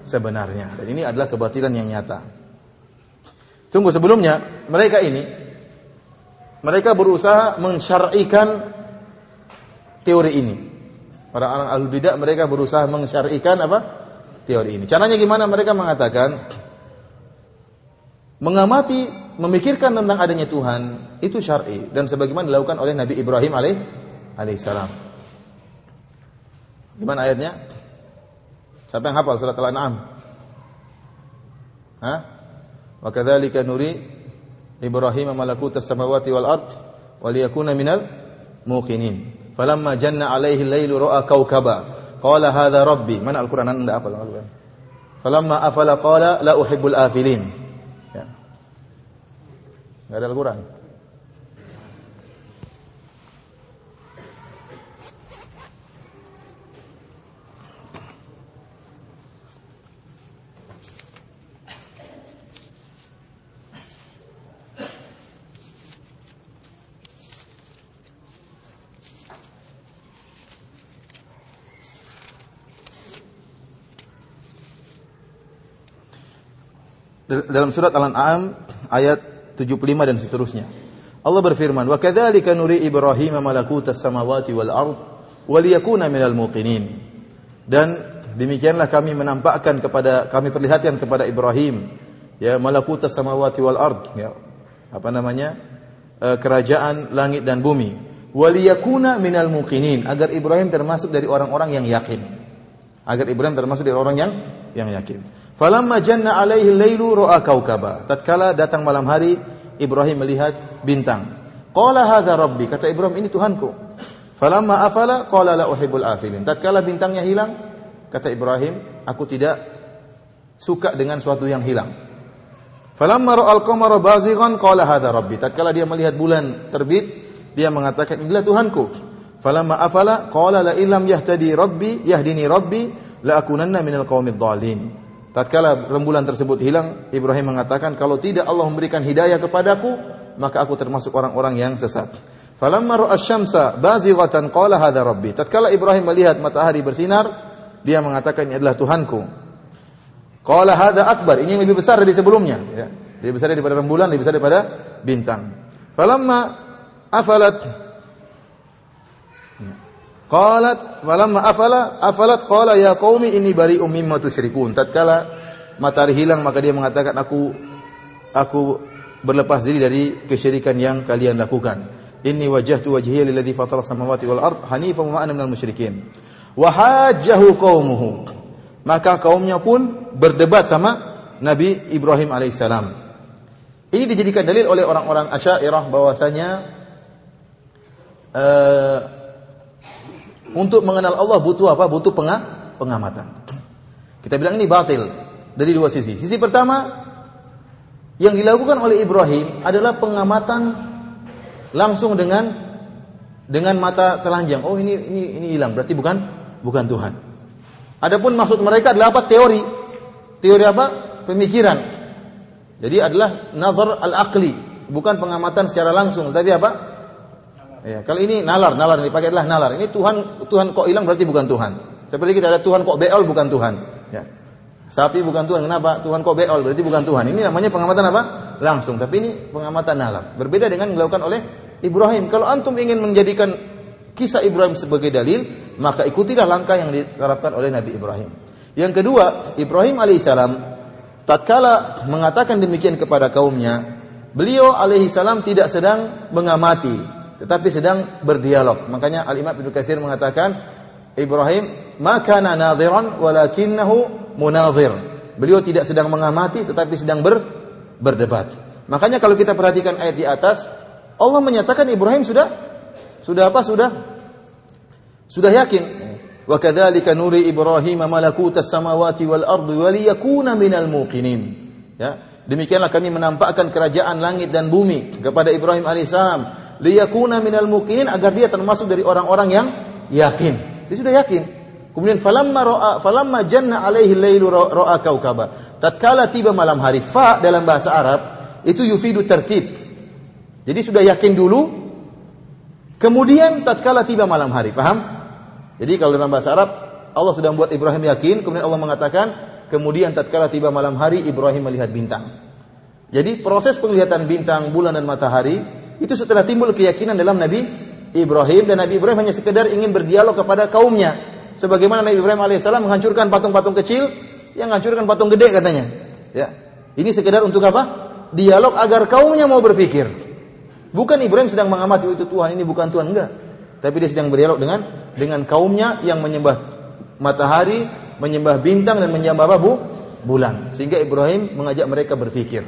sebenarnya. Dan ini adalah kebatilan yang nyata. Tunggu sebelumnya, mereka ini mereka berusaha mensyar'ikan teori ini. Para orang al bidah mereka berusaha mensyar'ikan apa? Teori ini. Caranya gimana? Mereka mengatakan mengamati, memikirkan tentang adanya Tuhan itu syar'i dan sebagaimana dilakukan oleh Nabi Ibrahim alaih alaihissalam. Gimana ayatnya? Siapa yang hafal surat Al-An'am? Hah? Wa kadzalika nuri Ibrahim malakutas samawati wal ard wa liyakuna minal muqinin. Falamma janna alaihi al-lailu ra'a kawkaba qala hadha rabbi. Mana Al-Qur'an Anda hafal Al-Qur'an? Falamma afala qala la uhibbul afilin. Ya. Enggak ada Al-Qur'an. Dalam surat Al-An'am ayat 75 dan seterusnya. Allah berfirman, "Wa kadzalika nuri Ibrahim malakutas samawati wal ard wa liyakuna minal muqinin." Dan demikianlah kami menampakkan kepada kami perlihatkan kepada Ibrahim ya malakutas samawati wal ard ya. Apa namanya? E, kerajaan langit dan bumi. waliyakuna minal muqinin agar Ibrahim termasuk dari orang-orang yang yakin. Agar Ibrahim termasuk dari orang yang yang yakin. Falamma janna alaihi lailu ra'a kaukaba. Tatkala datang malam hari, Ibrahim melihat bintang. Qala hadza rabbi, kata Ibrahim ini Tuhanku. Falamma afala qala la uhibbul afilin. Tatkala bintangnya hilang, kata Ibrahim, aku tidak suka dengan suatu yang hilang. Falamma ra'al qamara bazighan qala hadza rabbi. Tatkala dia melihat bulan terbit, dia mengatakan inilah Tuhanku. Falamma afala qala la illam yahtadi rabbi yahdini rabbi la akunanna minal qaumid dhalin. Tatkala rembulan tersebut hilang, Ibrahim mengatakan kalau tidak Allah memberikan hidayah kepadaku, maka aku termasuk orang-orang yang sesat. Falamma ra'a syamsa bazighatan qala hadha rabbi. Tatkala Ibrahim melihat matahari bersinar, dia mengatakan ini adalah Tuhanku. Qala hadha akbar, ini yang lebih besar dari sebelumnya, ya. Lebih besar daripada rembulan, lebih besar daripada bintang. Falamma afalat Qalat walamma afala afalat qala ya qaumi inni bari'um mimma tusyrikun. Tatkala matahari hilang maka dia mengatakan aku aku berlepas diri dari kesyirikan yang kalian lakukan. Inni wajjahtu wajhiya lilladzi fatara samawati wal ard hanifan wa ana minal musyrikin. Wa hajjahu qaumuhu. Maka kaumnya pun berdebat sama Nabi Ibrahim alaihissalam. Ini dijadikan dalil oleh orang-orang Asy'ariyah bahwasanya uh, untuk mengenal Allah butuh apa? Butuh pengamatan. Kita bilang ini batil dari dua sisi. Sisi pertama yang dilakukan oleh Ibrahim adalah pengamatan langsung dengan dengan mata telanjang. Oh ini ini ini hilang, berarti bukan bukan Tuhan. Adapun maksud mereka adalah apa? Teori. Teori apa? Pemikiran. Jadi adalah nazar al-aqli, bukan pengamatan secara langsung, tapi apa? Ya, kalau ini nalar, nalar ini pakai adalah nalar. Ini Tuhan Tuhan kok hilang berarti bukan Tuhan. Seperti kita ada Tuhan kok beol bukan Tuhan. Ya. Sapi bukan Tuhan. Kenapa? Tuhan kok beol berarti bukan Tuhan. Ini namanya pengamatan apa? Langsung. Tapi ini pengamatan nalar. Berbeda dengan yang dilakukan oleh Ibrahim. Kalau antum ingin menjadikan kisah Ibrahim sebagai dalil, maka ikutilah langkah yang diterapkan oleh Nabi Ibrahim. Yang kedua, Ibrahim alaihissalam tatkala mengatakan demikian kepada kaumnya, beliau alaihissalam tidak sedang mengamati tetapi sedang berdialog. Makanya Al-Imam Ibnu Katsir mengatakan Ibrahim makana nadhiran walakinnahu munadhir. Beliau tidak sedang mengamati tetapi sedang ber, berdebat. Makanya kalau kita perhatikan ayat di atas, Allah menyatakan Ibrahim sudah sudah apa? Sudah sudah yakin. Wa kadzalika nuri Ibrahim malakutas samawati wal ardi wa liyakuna minal muqinin. Ya, demikianlah kami menampakkan kerajaan langit dan bumi kepada Ibrahim alaihissalam liyakuna minal mukinin agar dia termasuk dari orang-orang yang yakin. Dia sudah yakin. Kemudian falamma ra'a falamma janna alaihi lailu ra'a kaukaba. Tatkala tiba malam hari, fa dalam bahasa Arab itu yufidu tertib. Jadi sudah yakin dulu kemudian tatkala tiba malam hari, paham? Jadi kalau dalam bahasa Arab Allah sudah membuat Ibrahim yakin, kemudian Allah mengatakan kemudian tatkala tiba malam hari Ibrahim melihat bintang. Jadi proses penglihatan bintang, bulan dan matahari itu setelah timbul keyakinan dalam Nabi Ibrahim dan Nabi Ibrahim hanya sekedar ingin berdialog kepada kaumnya. Sebagaimana Nabi Ibrahim alaihissalam menghancurkan patung-patung kecil, yang menghancurkan patung gede katanya. Ya, ini sekedar untuk apa? Dialog agar kaumnya mau berpikir. Bukan Ibrahim sedang mengamati itu Tuhan ini bukan Tuhan enggak. Tapi dia sedang berdialog dengan dengan kaumnya yang menyembah matahari, menyembah bintang dan menyembah apa? Bu? bulan. Sehingga Ibrahim mengajak mereka berpikir.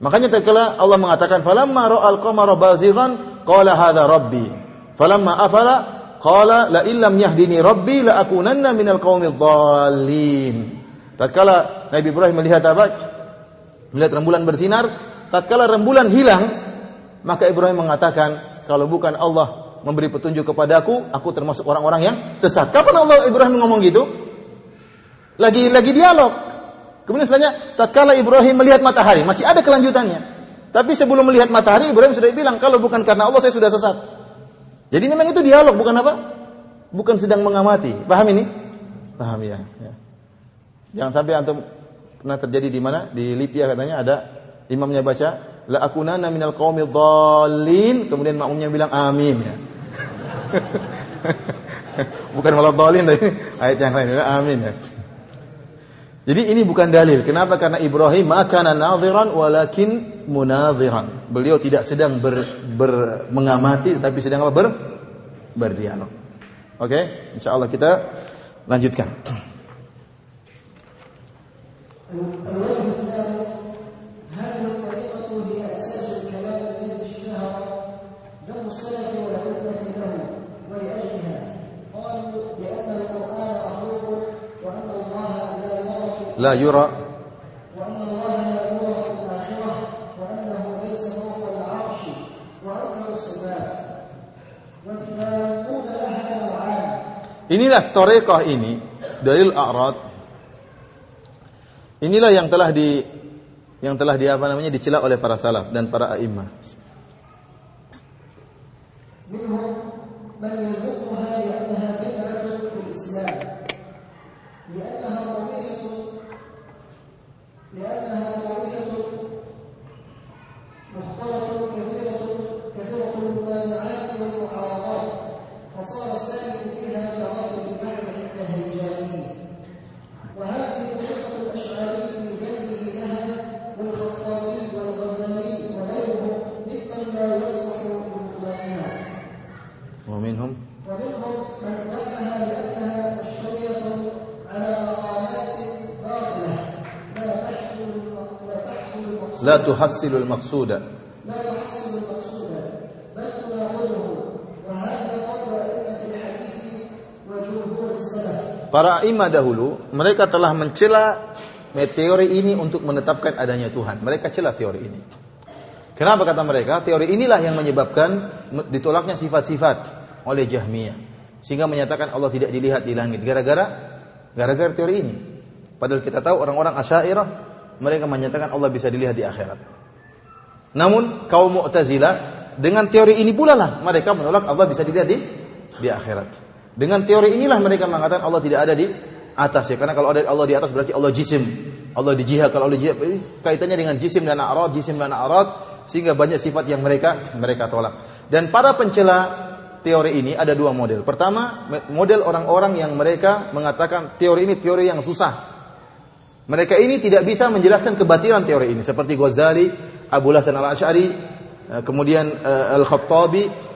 Makanya tatkala Allah mengatakan falamma ra'al qamara bazighan qala hadha rabbi. Falamma afala qala la illam yahdini rabbi la akunanna minal qaumidh dhallin. Tatkala Nabi Ibrahim melihat apa? Melihat rembulan bersinar, tatkala rembulan hilang, maka Ibrahim mengatakan, kalau bukan Allah memberi petunjuk kepadaku, aku termasuk orang-orang yang sesat. Kapan Allah Ibrahim ngomong gitu? Lagi lagi dialog. Kemudian selanjutnya, tatkala Ibrahim melihat matahari, masih ada kelanjutannya. Tapi sebelum melihat matahari, Ibrahim sudah bilang, kalau bukan karena Allah saya sudah sesat. Jadi memang itu dialog, bukan apa? Bukan sedang mengamati. Paham ini? Paham ya. ya. Jangan sampai antum pernah terjadi di mana? Di Libya katanya ada imamnya baca, la akunana minal qaumil dhalin, kemudian makmumnya bilang amin ya. Bukan malah dhalin tapi ayat yang lain, amin ya. Jadi ini bukan dalil. Kenapa? Karena Ibrahim makana nadhiran walakin munadhiran. Beliau tidak sedang ber, ber mengamati tapi sedang apa? Ber, berdialog. Oke, okay? insyaallah kita lanjutkan. لا يرى وأن الله لا يرى في الآخرة وأنه ليس فوق العرش وأنه الصفات والفارقون لها نوعان Inilah torekoh ini dalil a'rad. Inilah yang telah di yang telah di apa namanya dicela oleh para salaf dan para a'immah. Minhum man yadhkuruha la tuhassilul maqsuda para imam dahulu mereka telah mencela teori ini untuk menetapkan adanya Tuhan mereka celah teori ini Kenapa kata mereka? Teori inilah yang menyebabkan ditolaknya sifat-sifat oleh Jahmiyah. Sehingga menyatakan Allah tidak dilihat di langit. Gara-gara gara-gara teori ini. Padahal kita tahu orang-orang asyairah mereka menyatakan Allah bisa dilihat di akhirat. Namun kaum Mu'tazilah dengan teori ini pula lah mereka menolak Allah bisa dilihat di di akhirat. Dengan teori inilah mereka mengatakan Allah tidak ada di atas ya karena kalau ada Allah di atas berarti Allah jisim. Allah di jihad kalau Allah jihad kaitannya dengan jisim dan a'rad, jisim dan a'rad sehingga banyak sifat yang mereka mereka tolak. Dan para pencela teori ini ada dua model. Pertama, model orang-orang yang mereka mengatakan teori ini teori yang susah. Mereka ini tidak bisa menjelaskan kebatilan teori ini seperti Ghazali, Abu Hasan Al-Asy'ari, eh, kemudian eh, Al-Khattabi.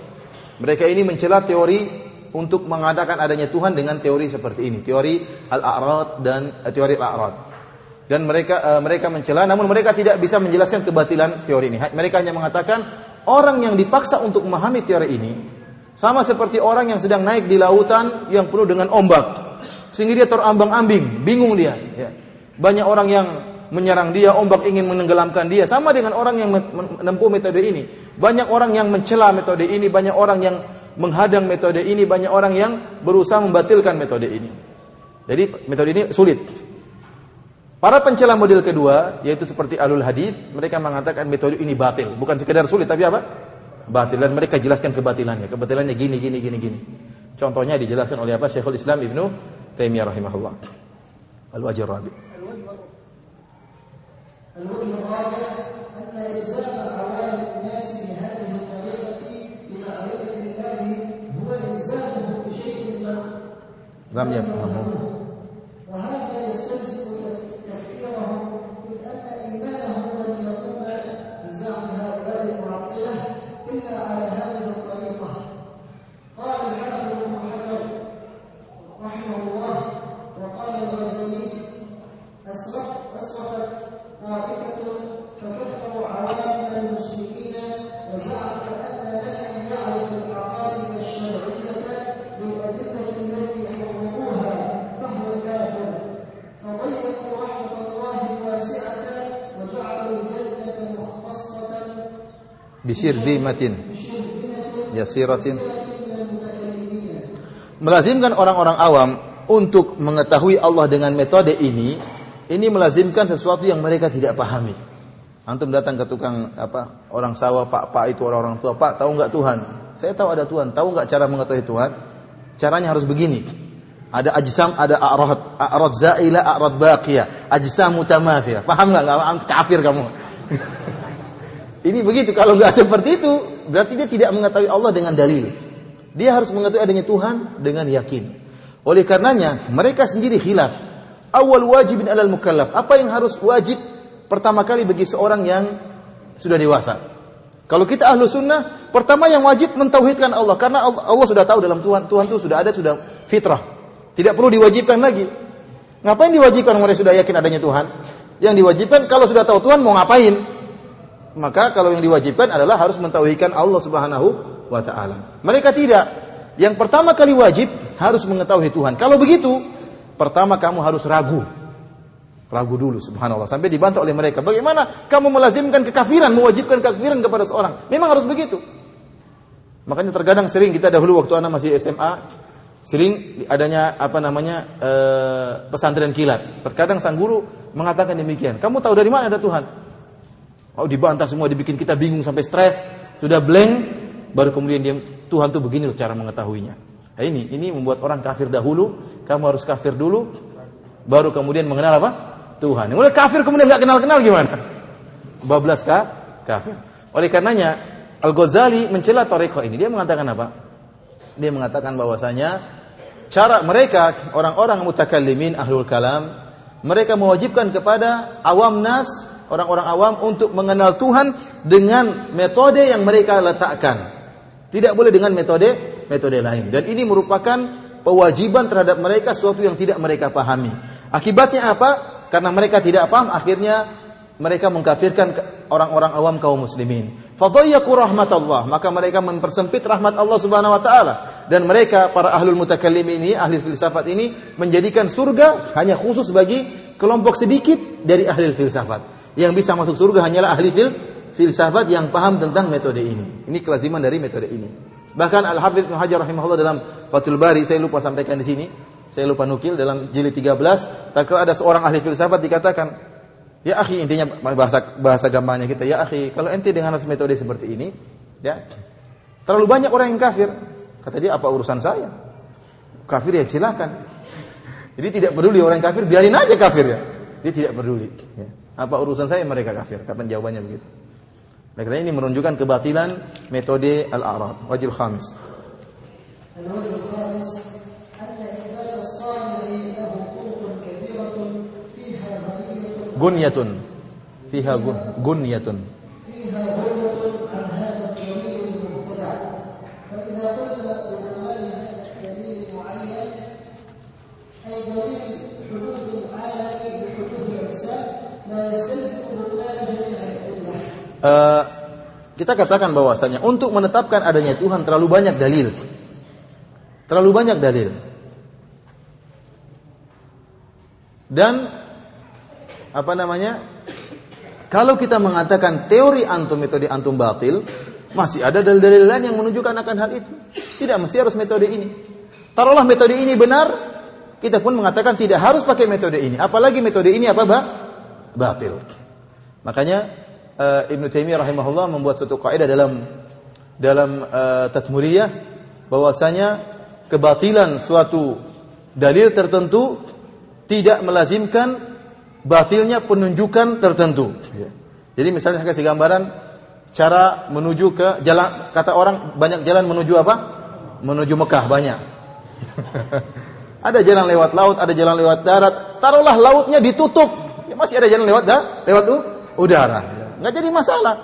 Mereka ini mencela teori untuk mengadakan adanya Tuhan dengan teori seperti ini, teori al-a'rad dan uh, teori al-a'rad. Dan mereka mereka mencela namun mereka tidak bisa menjelaskan kebatilan teori ini. Mereka hanya mengatakan orang yang dipaksa untuk memahami teori ini sama seperti orang yang sedang naik di lautan yang penuh dengan ombak sehingga dia terambang-ambing, bingung dia, ya. Banyak orang yang menyerang dia, ombak ingin menenggelamkan dia. Sama dengan orang yang menempuh metode ini. Banyak orang yang mencela metode ini, banyak orang yang menghadang metode ini, banyak orang yang berusaha membatilkan metode ini. Jadi metode ini sulit. Para pencela model kedua, yaitu seperti alul hadis, mereka mengatakan metode ini batil, bukan sekedar sulit tapi apa? Batil dan mereka jelaskan kebatilannya. Kebatilannya gini gini gini gini. Contohnya dijelaskan oleh apa? Syekhul Islam Ibnu Taimiyah rahimahullah. Al-Wajh Rabi'. الوجه الرابع أن إلزام عوام الناس بهذه الطريقة لمعرفة الله هو إلزامهم بشيء لم يفهموه bisir dimatin. yasiratin. Melazimkan orang-orang awam untuk mengetahui Allah dengan metode ini ini melazimkan sesuatu yang mereka tidak pahami. Antum datang ke tukang apa orang sawah pak pak itu orang-orang tua pak tahu nggak Tuhan? Saya tahu ada Tuhan. Tahu nggak cara mengetahui Tuhan? Caranya harus begini. Ada ajisam, ada a'rad a'rad zaila a'rad baqiyah. Ajisam mutamafiyah paham nggak? Kafir kamu. Ini begitu. Kalau nggak seperti itu, berarti dia tidak mengetahui Allah dengan dalil. Dia harus mengetahui adanya Tuhan dengan yakin. Oleh karenanya, mereka sendiri khilaf awal wajibin alal mukallaf. Apa yang harus wajib pertama kali bagi seorang yang sudah dewasa? Kalau kita ahlu sunnah, pertama yang wajib mentauhidkan Allah. Karena Allah, sudah tahu dalam Tuhan, Tuhan itu sudah ada, sudah fitrah. Tidak perlu diwajibkan lagi. Ngapain diwajibkan mereka sudah yakin adanya Tuhan? Yang diwajibkan kalau sudah tahu Tuhan mau ngapain? Maka kalau yang diwajibkan adalah harus mentauhidkan Allah Subhanahu wa taala. Mereka tidak. Yang pertama kali wajib harus mengetahui Tuhan. Kalau begitu, pertama kamu harus ragu. Ragu dulu subhanallah sampai dibantah oleh mereka. Bagaimana kamu melazimkan kekafiran, mewajibkan kekafiran kepada seorang? Memang harus begitu. Makanya terkadang sering kita dahulu waktu anak masih SMA sering adanya apa namanya e, pesantren kilat. Terkadang sang guru mengatakan demikian. Kamu tahu dari mana ada Tuhan? Oh dibantah semua, dibikin kita bingung sampai stres, sudah blank, baru kemudian dia Tuhan tuh begini loh cara mengetahuinya. Nah, ini ini membuat orang kafir dahulu, kamu harus kafir dulu, baru kemudian mengenal apa? Tuhan. Mulai kafir kemudian nggak kenal-kenal gimana? Bablas kah? Kafir. Oleh karenanya Al-Ghazali mencela Toreko ini. Dia mengatakan apa? Dia mengatakan bahwasanya cara mereka orang-orang mutakallimin ahlul kalam mereka mewajibkan kepada awam nas orang-orang awam untuk mengenal Tuhan dengan metode yang mereka letakkan. Tidak boleh dengan metode metode lain. Dan ini merupakan kewajiban terhadap mereka sesuatu yang tidak mereka pahami. Akibatnya apa? Karena mereka tidak paham, akhirnya mereka mengkafirkan orang-orang awam kaum muslimin. Fadayyaku rahmatullah, maka mereka mempersempit rahmat Allah Subhanahu wa taala dan mereka para ahlul mutakallim ini, ahli filsafat ini menjadikan surga hanya khusus bagi kelompok sedikit dari ahli filsafat. Yang bisa masuk surga hanyalah ahli fil filsafat yang paham tentang metode ini. Ini kelaziman dari metode ini. Bahkan Al-Hafidz Ibnu Hajar rahimahullah dalam Fathul Bari saya lupa sampaikan di sini saya lupa nukil dalam jilid 13, tak ada seorang ahli filsafat dikatakan, ya akhi intinya bahasa bahasa gampangnya kita, ya akhi, kalau ente dengan metode seperti ini, ya terlalu banyak orang yang kafir. Kata dia apa urusan saya? Kafir ya silakan. Jadi tidak peduli orang kafir, biarin aja kafir ya. Dia tidak peduli. Ya. Apa urusan saya mereka kafir? Kapan jawabannya begitu? Karena ini menunjukkan kebatilan metode al-a'rad. Wajil khamis. gunyatun fiha gunyatun fiha Eh, kita katakan bahwasanya untuk menetapkan adanya Tuhan terlalu banyak dalil. Terlalu banyak dalil. Dan apa namanya? Kalau kita mengatakan teori antum metode antum batil, masih ada dalil-dalil lain yang menunjukkan akan hal itu. Tidak mesti harus metode ini. Taruhlah metode ini benar, kita pun mengatakan tidak harus pakai metode ini. Apalagi metode ini apa, Pak? Batil. Makanya uh, Ibnu Taimiyah rahimahullah membuat suatu kaidah dalam dalam uh, Tatmuriyah bahwasanya kebatilan suatu dalil tertentu tidak melazimkan batilnya penunjukan tertentu. Ya. Jadi misalnya saya kasih gambaran cara menuju ke jalan kata orang banyak jalan menuju apa? Menuju Mekah banyak. ada jalan lewat laut, ada jalan lewat darat. Taruhlah lautnya ditutup, ya, masih ada jalan lewat dah, lewat udara. Nggak jadi masalah.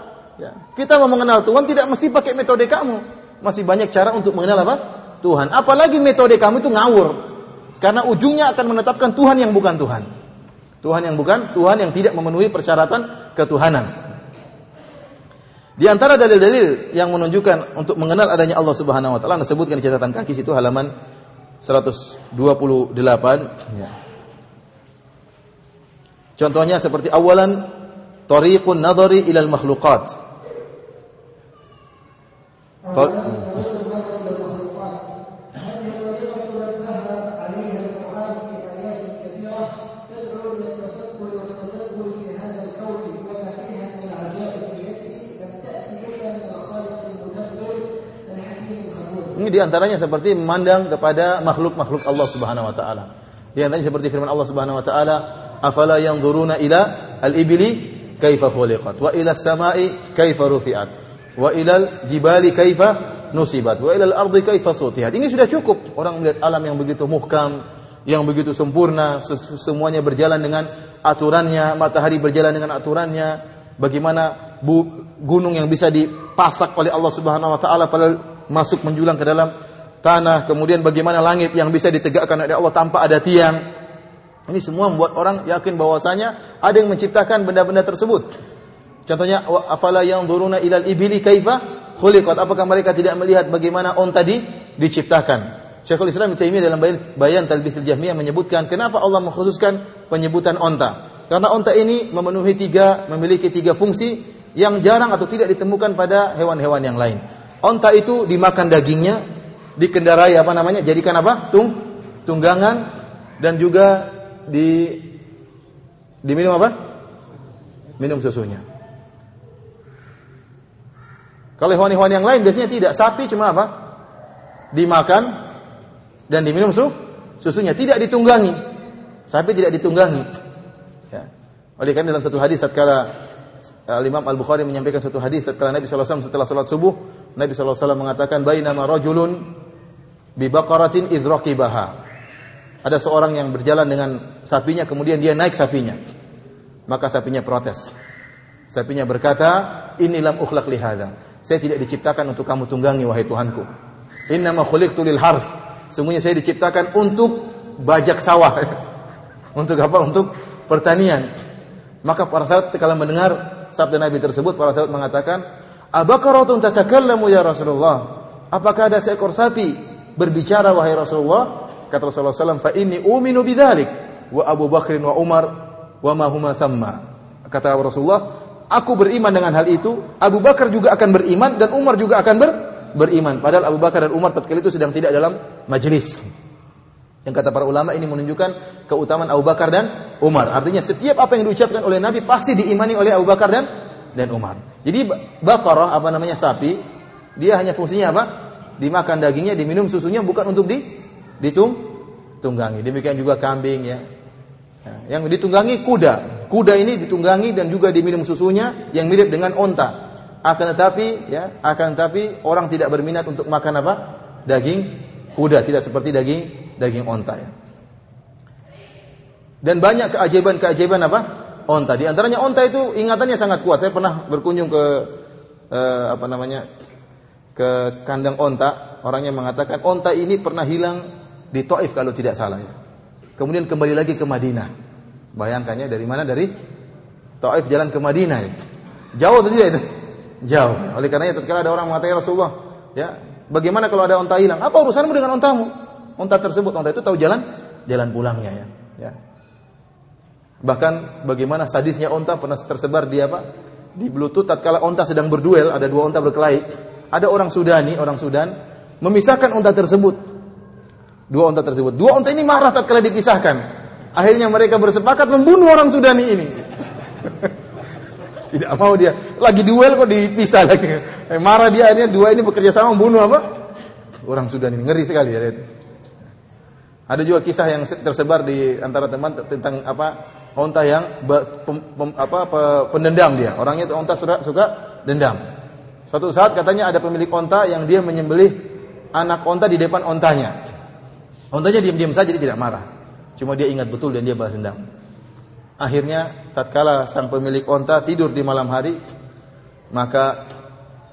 Ya. Kita mau mengenal Tuhan tidak mesti pakai metode kamu. Masih banyak cara untuk mengenal apa? Tuhan. Apalagi metode kamu itu ngawur. Karena ujungnya akan menetapkan Tuhan yang bukan Tuhan. Tuhan yang bukan Tuhan yang tidak memenuhi persyaratan ketuhanan. Di antara dalil-dalil yang menunjukkan untuk mengenal adanya Allah Subhanahu wa taala disebutkan di catatan kaki situ halaman 128 ya. Contohnya seperti awalan tariqun nadhari ilal makhluqat. Ini di antaranya seperti memandang kepada makhluk-makhluk Allah Subhanahu Wa Taala. Di antaranya seperti firman Allah Subhanahu Wa Taala, "Afala yang ila al-ibili kaifa khuliqat, wa ila samai kaifa rufi'at, wa ila jibali kaifa nusibat, wa ila al-ardi kaifa sutihat." Ini sudah cukup. Orang melihat alam yang begitu muhkam, yang begitu sempurna, semuanya berjalan dengan aturannya, matahari berjalan dengan aturannya, bagaimana bu, gunung yang bisa dipasak oleh Allah Subhanahu wa taala pada masuk menjulang ke dalam tanah, kemudian bagaimana langit yang bisa ditegakkan oleh Allah tanpa ada tiang. Ini semua membuat orang yakin bahwasanya ada yang menciptakan benda-benda tersebut. Contohnya afala yang duruna ilal ibili kaifa khuliqat. Apakah mereka tidak melihat bagaimana onta di diciptakan? Syekhul Islam Taimiyah dalam bayan, bayan Talbisul Jahmiyah menyebutkan kenapa Allah mengkhususkan penyebutan onta. Karena onta ini memenuhi tiga, memiliki tiga fungsi yang jarang atau tidak ditemukan pada hewan-hewan yang lain. Onta itu dimakan dagingnya, dikendarai apa namanya? Jadikan apa? Tung, tunggangan dan juga di diminum apa? Minum susunya. Kalau hewan-hewan yang lain biasanya tidak. Sapi cuma apa? Dimakan, dan diminum su, susunya tidak ditunggangi. Sapi tidak ditunggangi. Ya. Oleh karena dalam satu hadis tatkala Al Imam Al Bukhari menyampaikan satu hadis tatkala Nabi SAW setelah salat subuh, Nabi SAW mengatakan bainama rajulun bi baqaratin idraqibaha. Ada seorang yang berjalan dengan sapinya kemudian dia naik sapinya. Maka sapinya protes. Sapinya berkata, "Inilam ukhlaq li Saya tidak diciptakan untuk kamu tunggangi wahai Tuhanku. Innama khuliqtu lil harth. Semuanya saya diciptakan untuk bajak sawah. untuk apa? Untuk pertanian. Maka para sahabat kalau mendengar sabda Nabi tersebut, para sahabat mengatakan, "Abakaratun tatakallamu ya Rasulullah?" Apakah ada seekor sapi berbicara wahai Rasulullah? Kata Rasulullah SAW, "Fa inni uminu bidzalik wa Abu Bakrin wa Umar wa ma huma thamma." Kata Rasulullah, "Aku beriman dengan hal itu, Abu Bakar juga akan beriman dan Umar juga akan ber beriman. Padahal Abu Bakar dan Umar tatkala itu sedang tidak dalam majelis. Yang kata para ulama ini menunjukkan keutamaan Abu Bakar dan Umar. Artinya setiap apa yang diucapkan oleh Nabi pasti diimani oleh Abu Bakar dan dan Umar. Jadi bakarah apa namanya sapi, dia hanya fungsinya apa? Dimakan dagingnya, diminum susunya bukan untuk di ditung tunggangi. Demikian juga kambing ya. ya. Yang ditunggangi kuda. Kuda ini ditunggangi dan juga diminum susunya yang mirip dengan onta. Akan tetapi ya, akan tetapi orang tidak berminat untuk makan apa? Daging kuda, tidak seperti daging daging onta ya. Dan banyak keajaiban-keajaiban apa? Onta. Di antaranya onta itu ingatannya sangat kuat. Saya pernah berkunjung ke eh, apa namanya? ke kandang onta. Orangnya mengatakan onta ini pernah hilang di Taif kalau tidak salah ya. Kemudian kembali lagi ke Madinah. Bayangkannya dari mana? Dari Taif jalan ke Madinah ya. Jauh atau tidak itu? Jauh. Oleh karenanya tatkala ada orang mengatakan Rasulullah, ya, bagaimana kalau ada unta hilang? Apa urusanmu dengan untamu? Unta tersebut, unta itu tahu jalan jalan pulangnya ya. ya. Bahkan bagaimana sadisnya unta pernah tersebar di apa? Di Bluetooth tatkala unta sedang berduel, ada dua unta berkelahi. Ada orang Sudani, orang Sudan memisahkan unta tersebut. Dua unta tersebut. Dua unta ini marah tatkala dipisahkan. Akhirnya mereka bersepakat membunuh orang Sudani ini. Tidak mau dia. Lagi duel kok dipisah lagi. Eh, marah dia akhirnya dua ini bekerja sama membunuh apa? Orang Sudan ini ngeri sekali ya. Ada juga kisah yang tersebar di antara teman tentang apa onta yang pem, pem, apa pendendam dia. Orangnya onta suka, suka dendam. Suatu saat katanya ada pemilik onta yang dia menyembelih anak onta di depan ontanya. Ontanya diam-diam saja dia tidak marah. Cuma dia ingat betul dan dia balas dendam. Akhirnya tatkala sang pemilik onta tidur di malam hari, maka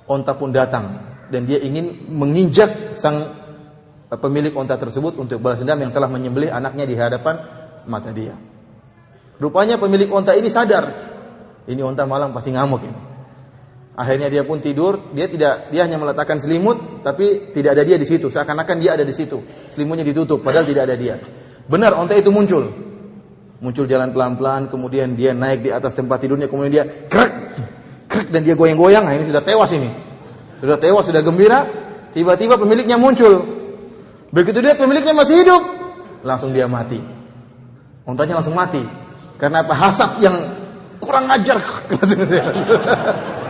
onta pun datang dan dia ingin menginjak sang pemilik onta tersebut untuk balas dendam yang telah menyembelih anaknya di hadapan mata dia. Rupanya pemilik onta ini sadar, ini onta malam pasti ngamuk ini. Akhirnya dia pun tidur, dia tidak dia hanya meletakkan selimut tapi tidak ada dia di situ. Seakan-akan dia ada di situ. Selimutnya ditutup padahal tidak ada dia. Benar onta itu muncul. Muncul jalan pelan-pelan, kemudian dia naik di atas tempat tidurnya, kemudian dia krek, krek dan dia goyang-goyang. Nah, ini sudah tewas ini. Sudah tewas, sudah gembira. Tiba-tiba pemiliknya muncul. Begitu dia pemiliknya masih hidup, langsung dia mati. Untanya langsung mati. Karena apa? Hasad yang kurang ajar.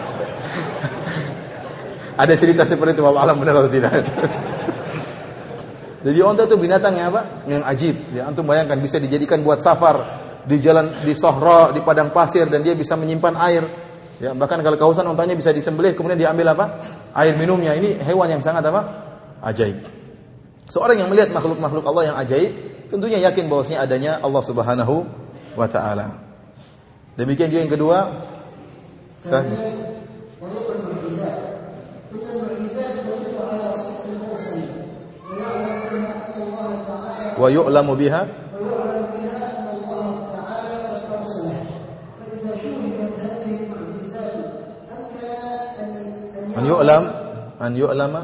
Ada cerita seperti itu, Allah alam benar atau tidak. Jadi onta itu binatang yang apa? Yang ajib. Ya, antum bayangkan bisa dijadikan buat safar di jalan di sohro, di padang pasir dan dia bisa menyimpan air. Ya, bahkan kalau kausan ontanya bisa disembelih kemudian diambil apa? Air minumnya. Ini hewan yang sangat apa? Ajaib. Seorang yang melihat makhluk-makhluk Allah yang ajaib, tentunya yakin bahwasanya adanya Allah Subhanahu wa taala. Demikian juga yang kedua, wa yu'lamu biha an yu'lam an yu'lama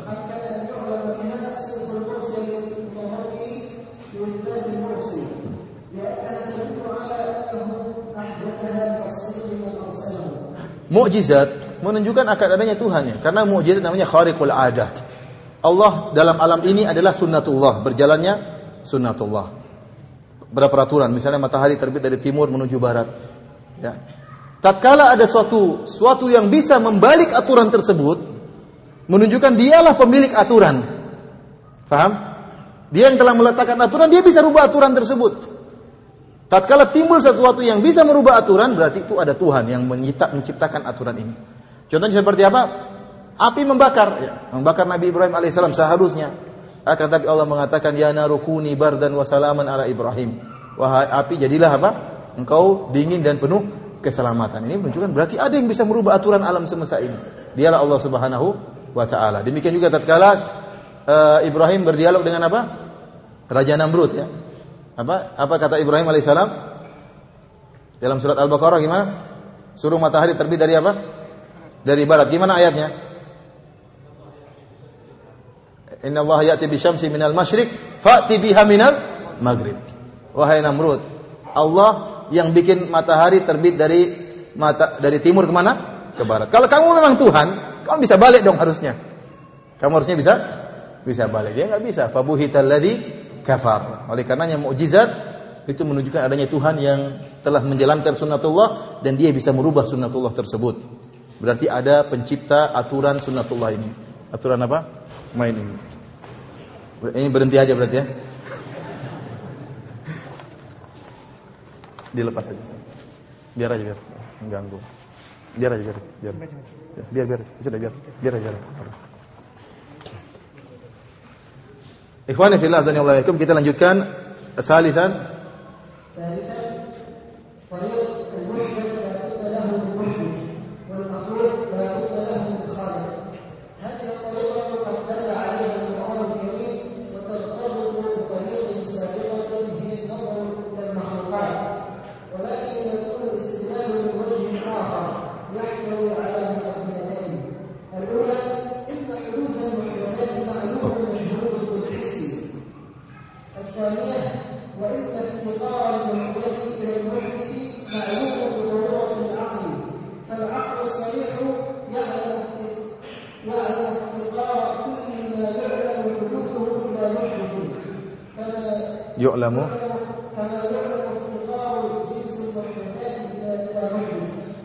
Mukjizat menunjukkan akan adanya Tuhan. Karena mukjizat namanya khariqul adat. Allah dalam alam ini adalah sunnatullah, berjalannya sunnatullah. Berperaturan, misalnya matahari terbit dari timur menuju barat. Ya. Tatkala ada suatu suatu yang bisa membalik aturan tersebut, menunjukkan dialah pemilik aturan. Paham? Dia yang telah meletakkan aturan, dia bisa rubah aturan tersebut. Tatkala timbul sesuatu yang bisa merubah aturan, berarti itu ada Tuhan yang menciptakan aturan ini. Contohnya seperti apa? Api membakar, ya. membakar Nabi Ibrahim alaihissalam seharusnya. Akan tapi Allah mengatakan, Ya narukuni bardan wa salaman ala Ibrahim. Wahai api, jadilah apa? Engkau dingin dan penuh keselamatan. Ini menunjukkan berarti ada yang bisa merubah aturan alam semesta ini. Dialah Allah Subhanahu wa taala. Demikian juga tatkala uh, Ibrahim berdialog dengan apa? Raja Namrud ya. Apa apa kata Ibrahim alaihissalam? Dalam surat Al-Baqarah gimana? Suruh matahari terbit dari apa? Dari barat. Gimana ayatnya? Inna Allah ya'ti bi syamsi minal masyriq fa'ti biha minal maghrib. Wahai Namrud, Allah yang bikin matahari terbit dari mata dari timur ke mana? Ke barat. Kalau kamu memang Tuhan, kamu bisa balik dong harusnya. Kamu harusnya bisa bisa balik. Dia nggak bisa. Fabuhital ladzi kafar. Oleh karenanya mukjizat itu menunjukkan adanya Tuhan yang telah menjalankan sunnatullah dan dia bisa merubah sunnatullah tersebut. Berarti ada pencipta aturan sunnatullah ini. Aturan apa? Main ini. Ini berhenti aja berarti ya. Dilepas aja. Biar aja biar mengganggu. Biar aja biar biar. Biar biar sudah biar biar aja. Biar. Ikhwani fillah azanillahu kita lanjutkan salisan. Salisan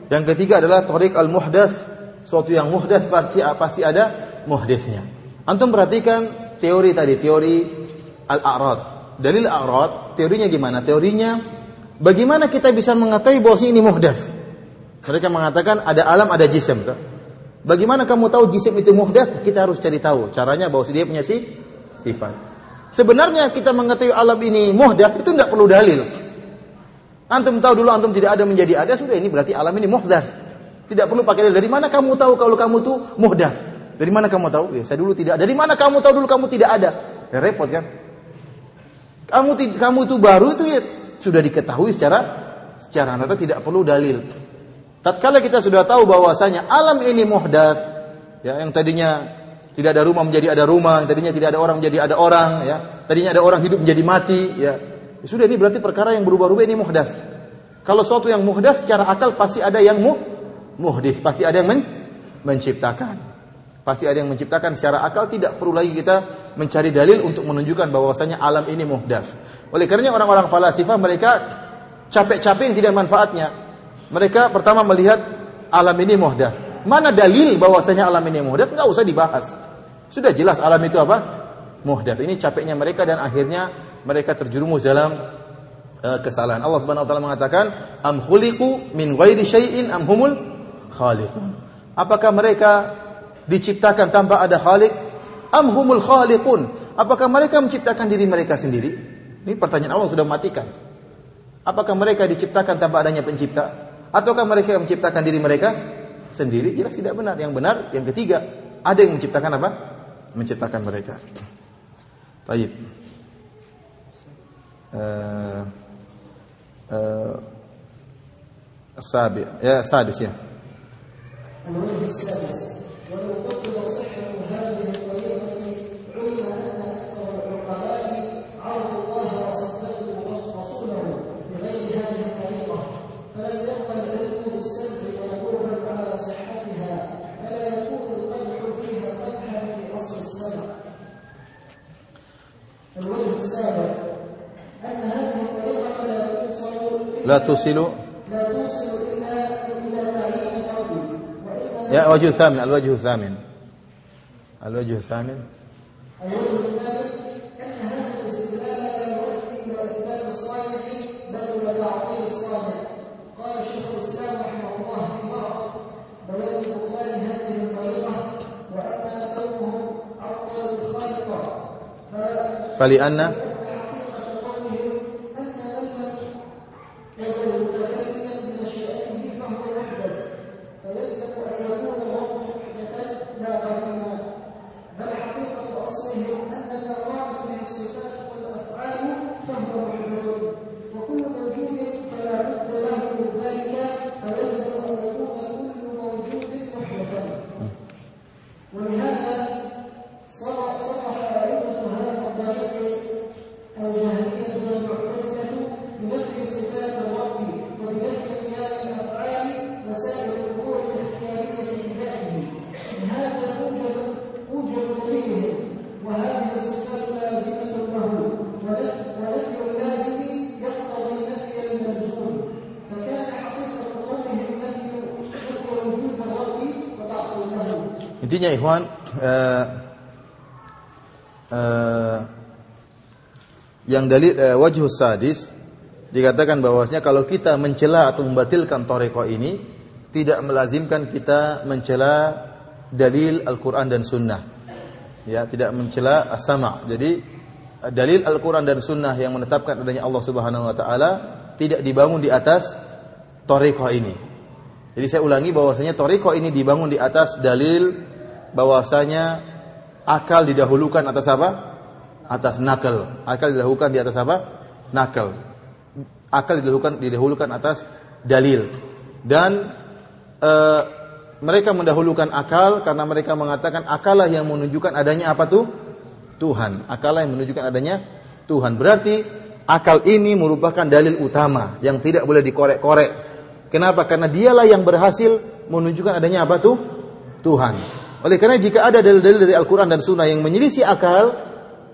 Yang ketiga adalah tariq al-muhdats, suatu yang muhdats pasti pasti ada muhditsnya. Antum perhatikan teori tadi, teori al-a'rad. Dalil a'rad, teorinya gimana? Teorinya bagaimana kita bisa mengetahui bahwa ini muhdats? Mereka mengatakan ada alam, ada jisim. Bagaimana kamu tahu jisim itu muhdats? Kita harus cari tahu. Caranya bahwa dia punya si sifat. Sebenarnya kita mengetahui alam ini muhdath itu tidak perlu dalil. Antum tahu dulu antum tidak ada menjadi ada sudah ini berarti alam ini muhdath. Tidak perlu pakai dalil. Dari mana kamu tahu kalau kamu itu muhdath? Dari mana kamu tahu? Ya, saya dulu tidak. Dari mana kamu tahu dulu kamu tidak ada? Ya repot kan? Kamu kamu itu baru itu ya sudah diketahui secara secara nyata tidak perlu dalil. Tatkala kita sudah tahu bahwasanya alam ini muhdath, ya yang tadinya tidak ada rumah menjadi ada rumah, tadinya tidak ada orang menjadi ada orang, ya. Tadinya ada orang hidup menjadi mati, ya. ya sudah ini berarti perkara yang berubah-ubah ini muhdats. Kalau suatu yang muhdats secara akal pasti ada yang mu muhdis, pasti ada yang men menciptakan. Pasti ada yang menciptakan secara akal tidak perlu lagi kita mencari dalil untuk menunjukkan bahwasanya alam ini muhdats. Oleh karenanya orang-orang falasifah mereka capek-capek yang tidak manfaatnya. Mereka pertama melihat alam ini muhdats. Mana dalil bahwasanya alam ini muhdats? Enggak usah dibahas. Sudah jelas alam itu apa? Muhdats. Ini capeknya mereka dan akhirnya mereka terjerumus dalam uh, kesalahan. Allah Subhanahu wa taala mengatakan, "Am khuliqu min ghairi syai'in am humul khaliqun?" Apakah mereka diciptakan tanpa ada khalik? Am humul khaliqun? Apakah mereka menciptakan diri mereka sendiri? Ini pertanyaan Allah sudah matikan. Apakah mereka diciptakan tanpa adanya pencipta? Ataukah mereka yang menciptakan diri mereka sendiri? Jelas tidak benar. Yang benar, yang ketiga, ada yang menciptakan apa? Menciptakan mereka. Baik. Uh, uh, sabi, ya sadis ya. لا توصل يا وجه ثامن الوجه الثامن. الوجه الثامن. الوجه الثالث أن هذا إلى الصالح بل إلى الصالح قال الشيخ رحمه الله هذه الطريقة الخالق فلأن Intinya ikhwan eh, eh, yang dalil eh, wajhus sadis dikatakan bahwasanya kalau kita mencela atau membatalkan toreko ini tidak melazimkan kita mencela dalil Al-Qur'an dan Sunnah. Ya, tidak mencela as-sama. Jadi dalil Al-Qur'an dan Sunnah yang menetapkan adanya Allah Subhanahu wa taala tidak dibangun di atas toreko ini. Jadi saya ulangi bahwasanya toriko ini dibangun di atas dalil bahwasanya akal didahulukan atas apa? Atas nakal. Akal didahulukan di atas apa? Nakal. Akal didahulukan didahulukan atas dalil. Dan e, mereka mendahulukan akal karena mereka mengatakan akalah yang menunjukkan adanya apa tuh? Tuhan. Akalah yang menunjukkan adanya Tuhan. Berarti akal ini merupakan dalil utama yang tidak boleh dikorek-korek. Kenapa? Karena dialah yang berhasil menunjukkan adanya apa tuh? Tuhan. Oleh karena jika ada dalil-dalil dari Al-Quran dan Sunnah yang menyelisih akal,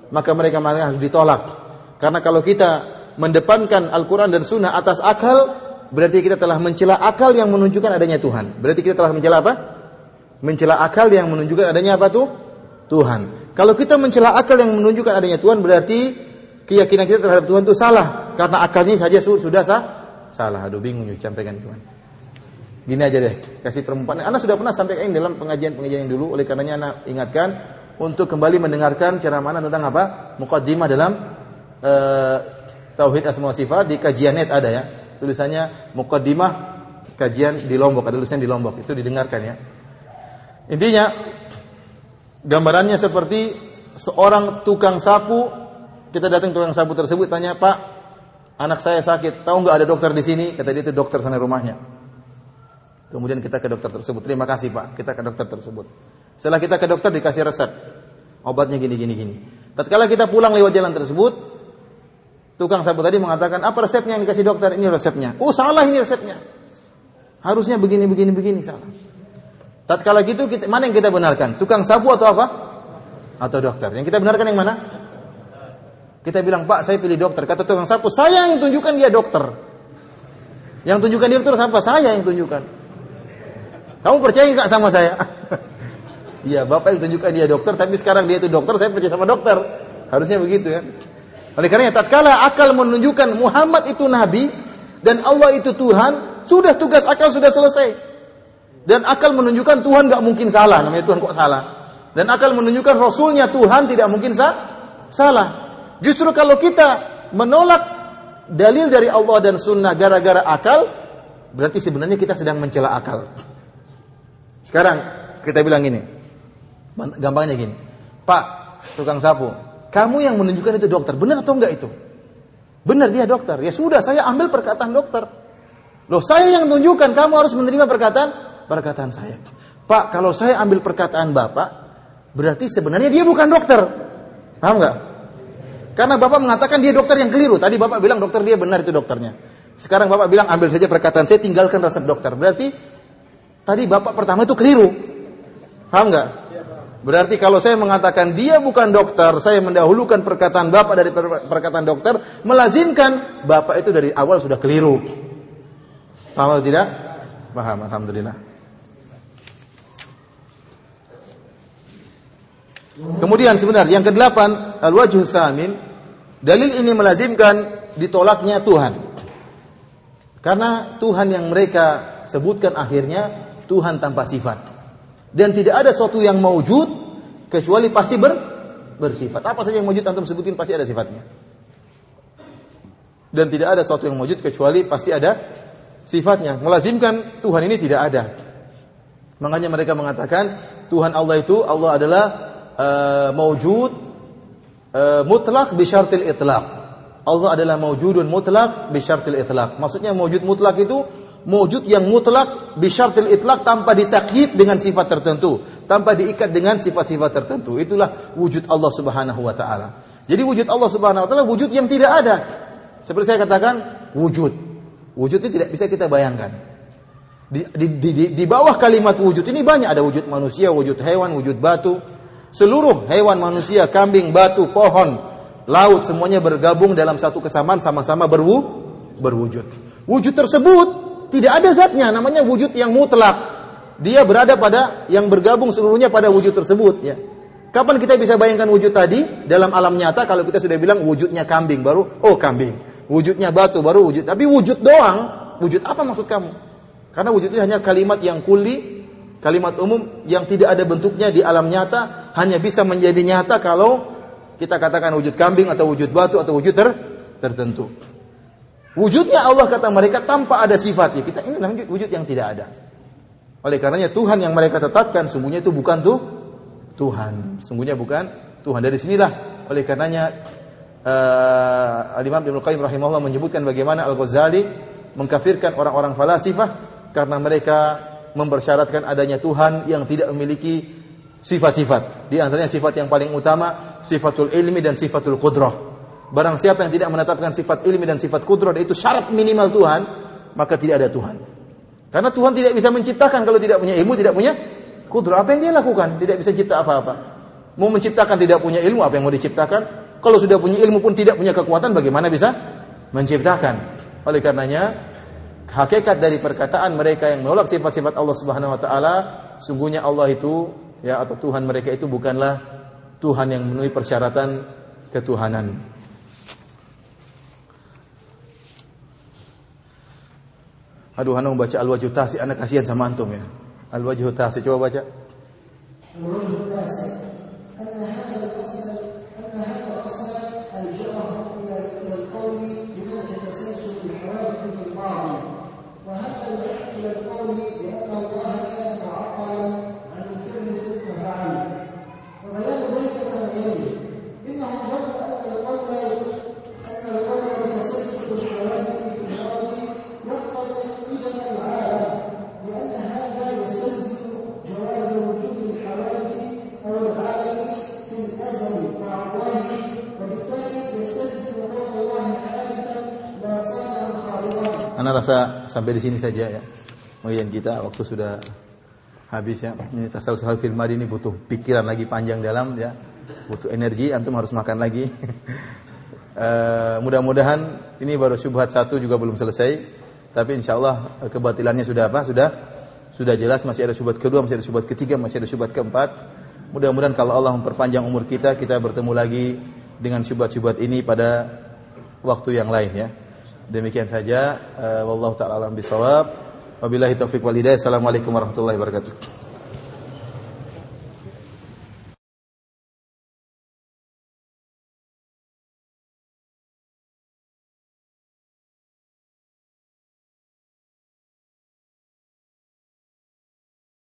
maka mereka harus ditolak. Karena kalau kita mendepankan Al-Quran dan Sunnah atas akal, berarti kita telah mencela akal yang menunjukkan adanya Tuhan. Berarti kita telah mencela apa? Mencela akal yang menunjukkan adanya apa tuh? Tuhan. Kalau kita mencela akal yang menunjukkan adanya Tuhan, berarti keyakinan kita terhadap Tuhan itu salah. Karena akalnya saja su- sudah sah, salah. Aduh bingung yuk sampaikan teman. Gini aja deh, kasih perempuan. Anda sudah pernah sampaikan ini dalam pengajian-pengajian yang dulu, oleh karenanya Anda ingatkan untuk kembali mendengarkan ceramah tentang apa? Muqaddimah dalam eh, Tauhid Asma Sifat di kajian net ada ya. Tulisannya Muqaddimah kajian di Lombok, ada tulisan di Lombok. Itu didengarkan ya. Intinya gambarannya seperti seorang tukang sapu kita datang tukang sapu tersebut tanya, "Pak, anak saya sakit, tahu nggak ada dokter di sini?" Kata dia itu dokter sana rumahnya. Kemudian kita ke dokter tersebut. Terima kasih Pak, kita ke dokter tersebut. Setelah kita ke dokter dikasih resep. Obatnya gini gini gini. Tatkala kita pulang lewat jalan tersebut, tukang sapu tadi mengatakan, "Apa resepnya yang dikasih dokter? Ini resepnya." Oh, salah ini resepnya. Harusnya begini begini begini salah. Tatkala gitu kita, mana yang kita benarkan? Tukang sapu atau apa? Atau dokter? Yang kita benarkan yang mana? Kita bilang, "Pak, saya pilih dokter." Kata tukang sapu, "Saya yang tunjukkan dia dokter." Yang tunjukkan dia dokter siapa? Saya yang tunjukkan. Kamu percaya nggak sama saya? Iya, bapak yang tunjukkan dia dokter, tapi sekarang dia itu dokter, saya percaya sama dokter. Harusnya begitu ya. Oleh karena tatkala akal menunjukkan Muhammad itu nabi dan Allah itu Tuhan, sudah tugas akal sudah selesai. Dan akal menunjukkan Tuhan nggak mungkin salah, namanya Tuhan kok salah. Dan akal menunjukkan Rasulnya Tuhan tidak mungkin sa salah. Justru kalau kita menolak dalil dari Allah dan sunnah gara-gara akal, berarti sebenarnya kita sedang mencela akal. Sekarang kita bilang gini, gampangnya gini, Pak, tukang sapu, kamu yang menunjukkan itu dokter, benar atau enggak itu? Benar dia dokter. Ya sudah, saya ambil perkataan dokter. Loh, saya yang menunjukkan, kamu harus menerima perkataan perkataan saya. Pak, kalau saya ambil perkataan Bapak, berarti sebenarnya dia bukan dokter. Paham nggak? Karena Bapak mengatakan dia dokter yang keliru. Tadi Bapak bilang dokter dia benar itu dokternya. Sekarang Bapak bilang ambil saja perkataan saya, tinggalkan resep dokter. Berarti tadi Bapak pertama itu keliru. Paham nggak? Berarti kalau saya mengatakan dia bukan dokter, saya mendahulukan perkataan Bapak dari perkataan dokter, melazimkan Bapak itu dari awal sudah keliru. Paham atau tidak? Paham, Alhamdulillah. Kemudian sebenarnya yang kedelapan al-wajh tsamin dalil ini melazimkan ditolaknya Tuhan. Karena Tuhan yang mereka sebutkan akhirnya Tuhan tanpa sifat. Dan tidak ada sesuatu yang maujud kecuali pasti ber, bersifat. Apa saja yang maujud antum sebutin pasti ada sifatnya. Dan tidak ada sesuatu yang maujud kecuali pasti ada sifatnya. Melazimkan Tuhan ini tidak ada. Makanya mereka mengatakan Tuhan Allah itu Allah adalah uh, maujud uh, mutlak bisyartil itlaq. Allah adalah maujudun mutlak bisyartil itlaq. Maksudnya maujud mutlak itu maujud yang mutlak bisyartil itlaq tanpa ditakyid dengan sifat tertentu, tanpa diikat dengan sifat-sifat tertentu. Itulah wujud Allah Subhanahu wa taala. Jadi wujud Allah Subhanahu wa taala wujud yang tidak ada. Seperti saya katakan, wujud. Wujud ini tidak bisa kita bayangkan. Di, di, di, di bawah kalimat wujud ini banyak ada wujud manusia, wujud hewan, wujud batu, Seluruh hewan manusia, kambing, batu, pohon, laut semuanya bergabung dalam satu kesamaan sama-sama berwu, berwujud. Wujud tersebut tidak ada zatnya, namanya wujud yang mutlak. Dia berada pada yang bergabung seluruhnya pada wujud tersebut ya. Kapan kita bisa bayangkan wujud tadi dalam alam nyata kalau kita sudah bilang wujudnya kambing baru oh kambing. Wujudnya batu baru wujud. Tapi wujud doang, wujud apa maksud kamu? Karena wujud itu hanya kalimat yang kuli kalimat umum yang tidak ada bentuknya di alam nyata hanya bisa menjadi nyata kalau kita katakan wujud kambing atau wujud batu atau wujud ter tertentu. Wujudnya Allah kata mereka tanpa ada sifatnya. Kita ini namanya wujud yang tidak ada. Oleh karenanya Tuhan yang mereka tetapkan sungguhnya itu bukan tuh Tuhan. Sungguhnya bukan Tuhan. Dari sinilah oleh karenanya uh, Al-Imam Ibnu Qayyim rahimahullah menyebutkan bagaimana Al-Ghazali mengkafirkan orang-orang falasifah karena mereka mempersyaratkan adanya Tuhan yang tidak memiliki sifat-sifat. Di antaranya sifat yang paling utama sifatul ilmi dan sifatul qudrah. Barang siapa yang tidak menetapkan sifat ilmi dan sifat kudrah itu syarat minimal Tuhan, maka tidak ada Tuhan. Karena Tuhan tidak bisa menciptakan kalau tidak punya ilmu, tidak punya kudrah. Apa yang dia lakukan? Tidak bisa cipta apa-apa. Mau menciptakan tidak punya ilmu, apa yang mau diciptakan? Kalau sudah punya ilmu pun tidak punya kekuatan, bagaimana bisa menciptakan? Oleh karenanya, hakikat dari perkataan mereka yang menolak sifat-sifat Allah Subhanahu wa taala, sungguhnya Allah itu ya atau Tuhan mereka itu bukanlah Tuhan yang memenuhi persyaratan ketuhanan. Aduh, anak membaca Al-Wajhu Tasi, anak kasihan sama antum ya. Al-Wajhu Tasi, coba baca. Al-Wajhu Tasi. Rasa sampai di sini saja ya. Kemudian kita waktu sudah habis ya. Ini tasawuf film ini butuh pikiran lagi panjang dalam ya. Butuh energi, antum harus makan lagi. uh, mudah-mudahan ini baru syubhat satu juga belum selesai. Tapi insya Allah eh, kebatilannya sudah apa? Sudah sudah jelas masih ada syubhat kedua, masih ada syubhat ketiga, masih ada syubhat keempat. Mudah-mudahan kalau Allah memperpanjang umur kita, kita bertemu lagi dengan syubhat-syubhat ini pada waktu yang lain ya. Demikian saja uh, wallahu taala alam bisawab. Wabillahi taufik walhidayah. Assalamualaikum warahmatullahi wabarakatuh.